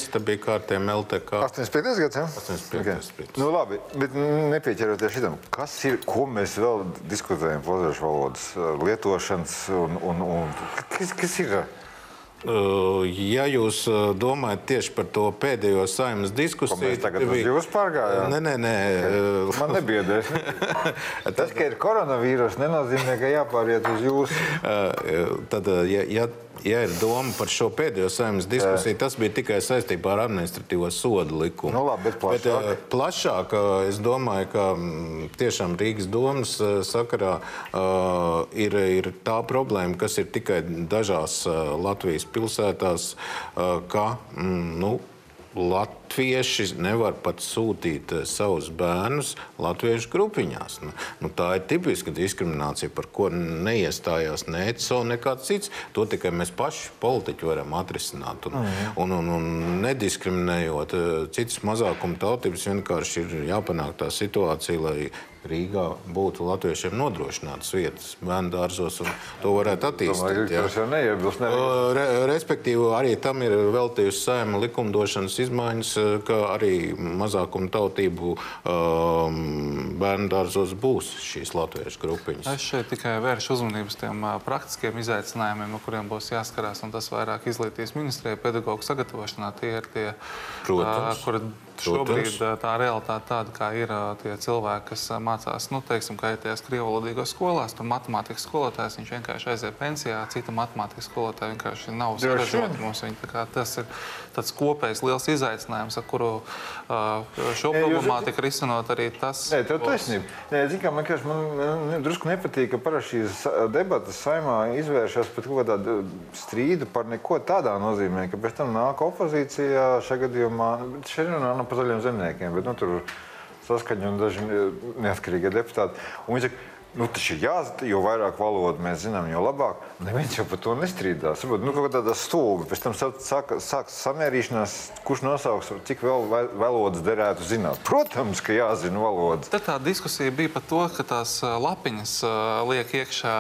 Pieci, tad bija kārtējiem LTK. 85. gads, ja? 85. Okay. Nu, labi, bet nepieķeroties šitam, kas ir, ko mēs vēl diskutējam latviešu valodas lietošanas un, un, un kas, kas ir? Ja jūs domājat tieši par to pēdējo saimnes diskusiju, tad tagad bija... jūs pārgājāt. Nē, nē, nē. Man nebiedēs. Tas, ka ir koronavīrus, nenozīmē, ka jāpāriet uz jūsu. Tad, ja, ja ja ir doma par šo pēdējo saimnes diskusiju, tas bija tikai saistībā ar administratīvo sodu likumu. Nu, labi, bet plašāk. Bet, plašāk es domāju, ka mm, tiešām Rīgas domas sakarā uh, ir, ir tā problēma, kas ir tikai dažās Latvijas pilsētās, ka mm, nu, latvieši nevar pat sūtīt eh, savus bērnus latviešu grupiņās. Nu, nu, tā ir tipiska diskriminācija, par ko neiestājās ne ECO, nekāds cits. To tikai mēs paši politiķi varam atrisināt. Un, mm. un, un, un nediskriminējot eh, citas mazākuma tautības, vienkārši ir jāpanāk tā situācija, lai Rīgā būtu latviešiem nodrošinātas vietas bērnu dārzos, un to varētu attīstīt. Tas jau neiebilst. Re, respektīvi, arī tam ir veltījusi saima likumdošanas izmaiņas, ka arī mazākuma tautību um, bērnu dārzos būs šīs latviešu grupiņas. Es šeit tikai vēršu uzmanību uz tiem uh, praktiskiem izaicinājumiem, no kuriem būs jāskarās, un tas vairāk izglītības ministrijai pedagoģu sagatavošanā. Tie ir tie, Protams. Uh, kuri Šobrīd tā realitāte tāda, kā ir tie cilvēki, kas mācās, nu, teiksim, kā ir tajās krievulodīgās skolās, tur matemātikas skolotājs, viņš vienkārši aiziet pensijā, cita matemātikas skolotāja vienkārši nav saražota mums. Viņa, tas ir tāds kopējs liels izaicinājums, ar kuru šo problemātiku risinot arī tas. Nē, tev taisnība. Nē, zin, kā, man, man, man drusku nepatīk, ka parasti šīs debatas saimā izvēršas pat kaut kādā strīdu par neko tādā nozīmē, ka pēc tam nāk opozīcijā šajā gadījumā, šeit runā par zaļiem zemniekiem, bet nu, tur saskaņa un daži neatkarīgie deputāti. Un viņi saka, Nu, tas ir jāzina, jo vairāk valodu mēs zinām, jo labāk. Neviens jau par to nestrīdās. Varbūt nu, kaut kādā stūga, pēc tam sākas sāk samērīšanās, kurš nosauks, cik vēl valodas derētu zināt. Protams, ka jāzina valodas. Tad tā diskusija bija par to, ka tās lapiņas liek iekšā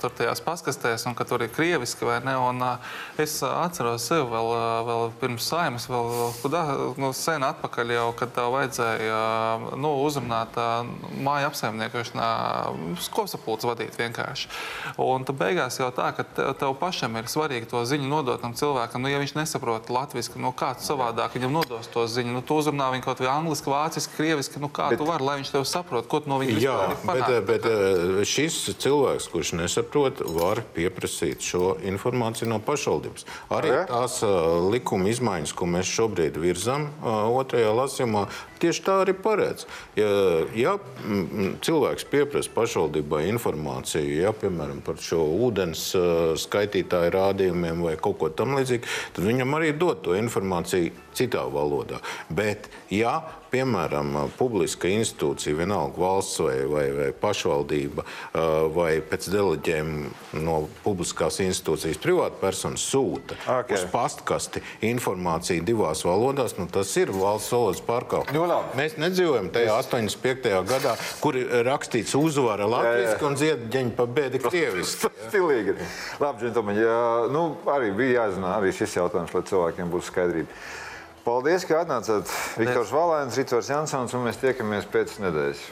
tur tajās paskastēs un ka tur ir krieviski vai ne. Un, es atceros sevi vēl, vēl pirms saimas, vēl kudā, nu, sen atpakaļ jau, kad tev vajadzēja nu, uzrunāt māju apsaimniekošanā kopsapulces vadīt vienkārši. Un tad beigās jau tā, ka tev, tev pašam ir svarīgi to ziņu nodot tam cilvēkam. Nu, ja viņš nesaprot latviešu, nu kāds savādāk viņam nodos to ziņu, nu tu uzrunā viņu kaut vai angliski, vāciski, krieviski, nu kā bet, tu vari, lai viņš tev saprot, ko tu no viņa jā, bet, bet eh, šis cilvēks, kurš nesaprot, var pieprasīt šo informāciju no pašvaldības. Arī tās uh, likuma izmaiņas, ko mēs šobrīd virzam uh, otrajā lasījumā, tieši tā arī paredz. Ja, ja cilvēks pieprasa pašvaldības pašvaldībai informāciju, ja, piemēram, par šo ūdens skaitītāju rādījumiem vai kaut ko tamlīdzīgu, tad viņam arī dod to informāciju citā valodā. Bet, ja piemēram, publiska institūcija, vienalga valsts vai, vai, vai pašvaldība, vai pēc deleģējuma no publiskās institūcijas privāta persona sūta Okay. uz pastkasti informāciju divās valodās, nu, tas ir valsts valodas pārkāpums. Nu, labi. Mēs nedzīvojam tajā 85. gadā, kur ir rakstīts uzvara latviešu un ziedģeņa pa bēdi krieviski. Stilīgi. Labi, džentlmeņi. Nu, arī bija jāzina arī šis jautājums, lai cilvēkiem būtu skaidrība. Paldies, ka atnācāt. Viktors Valēns, Ritvars Jansons, un mēs tiekamies pēc nedēļas.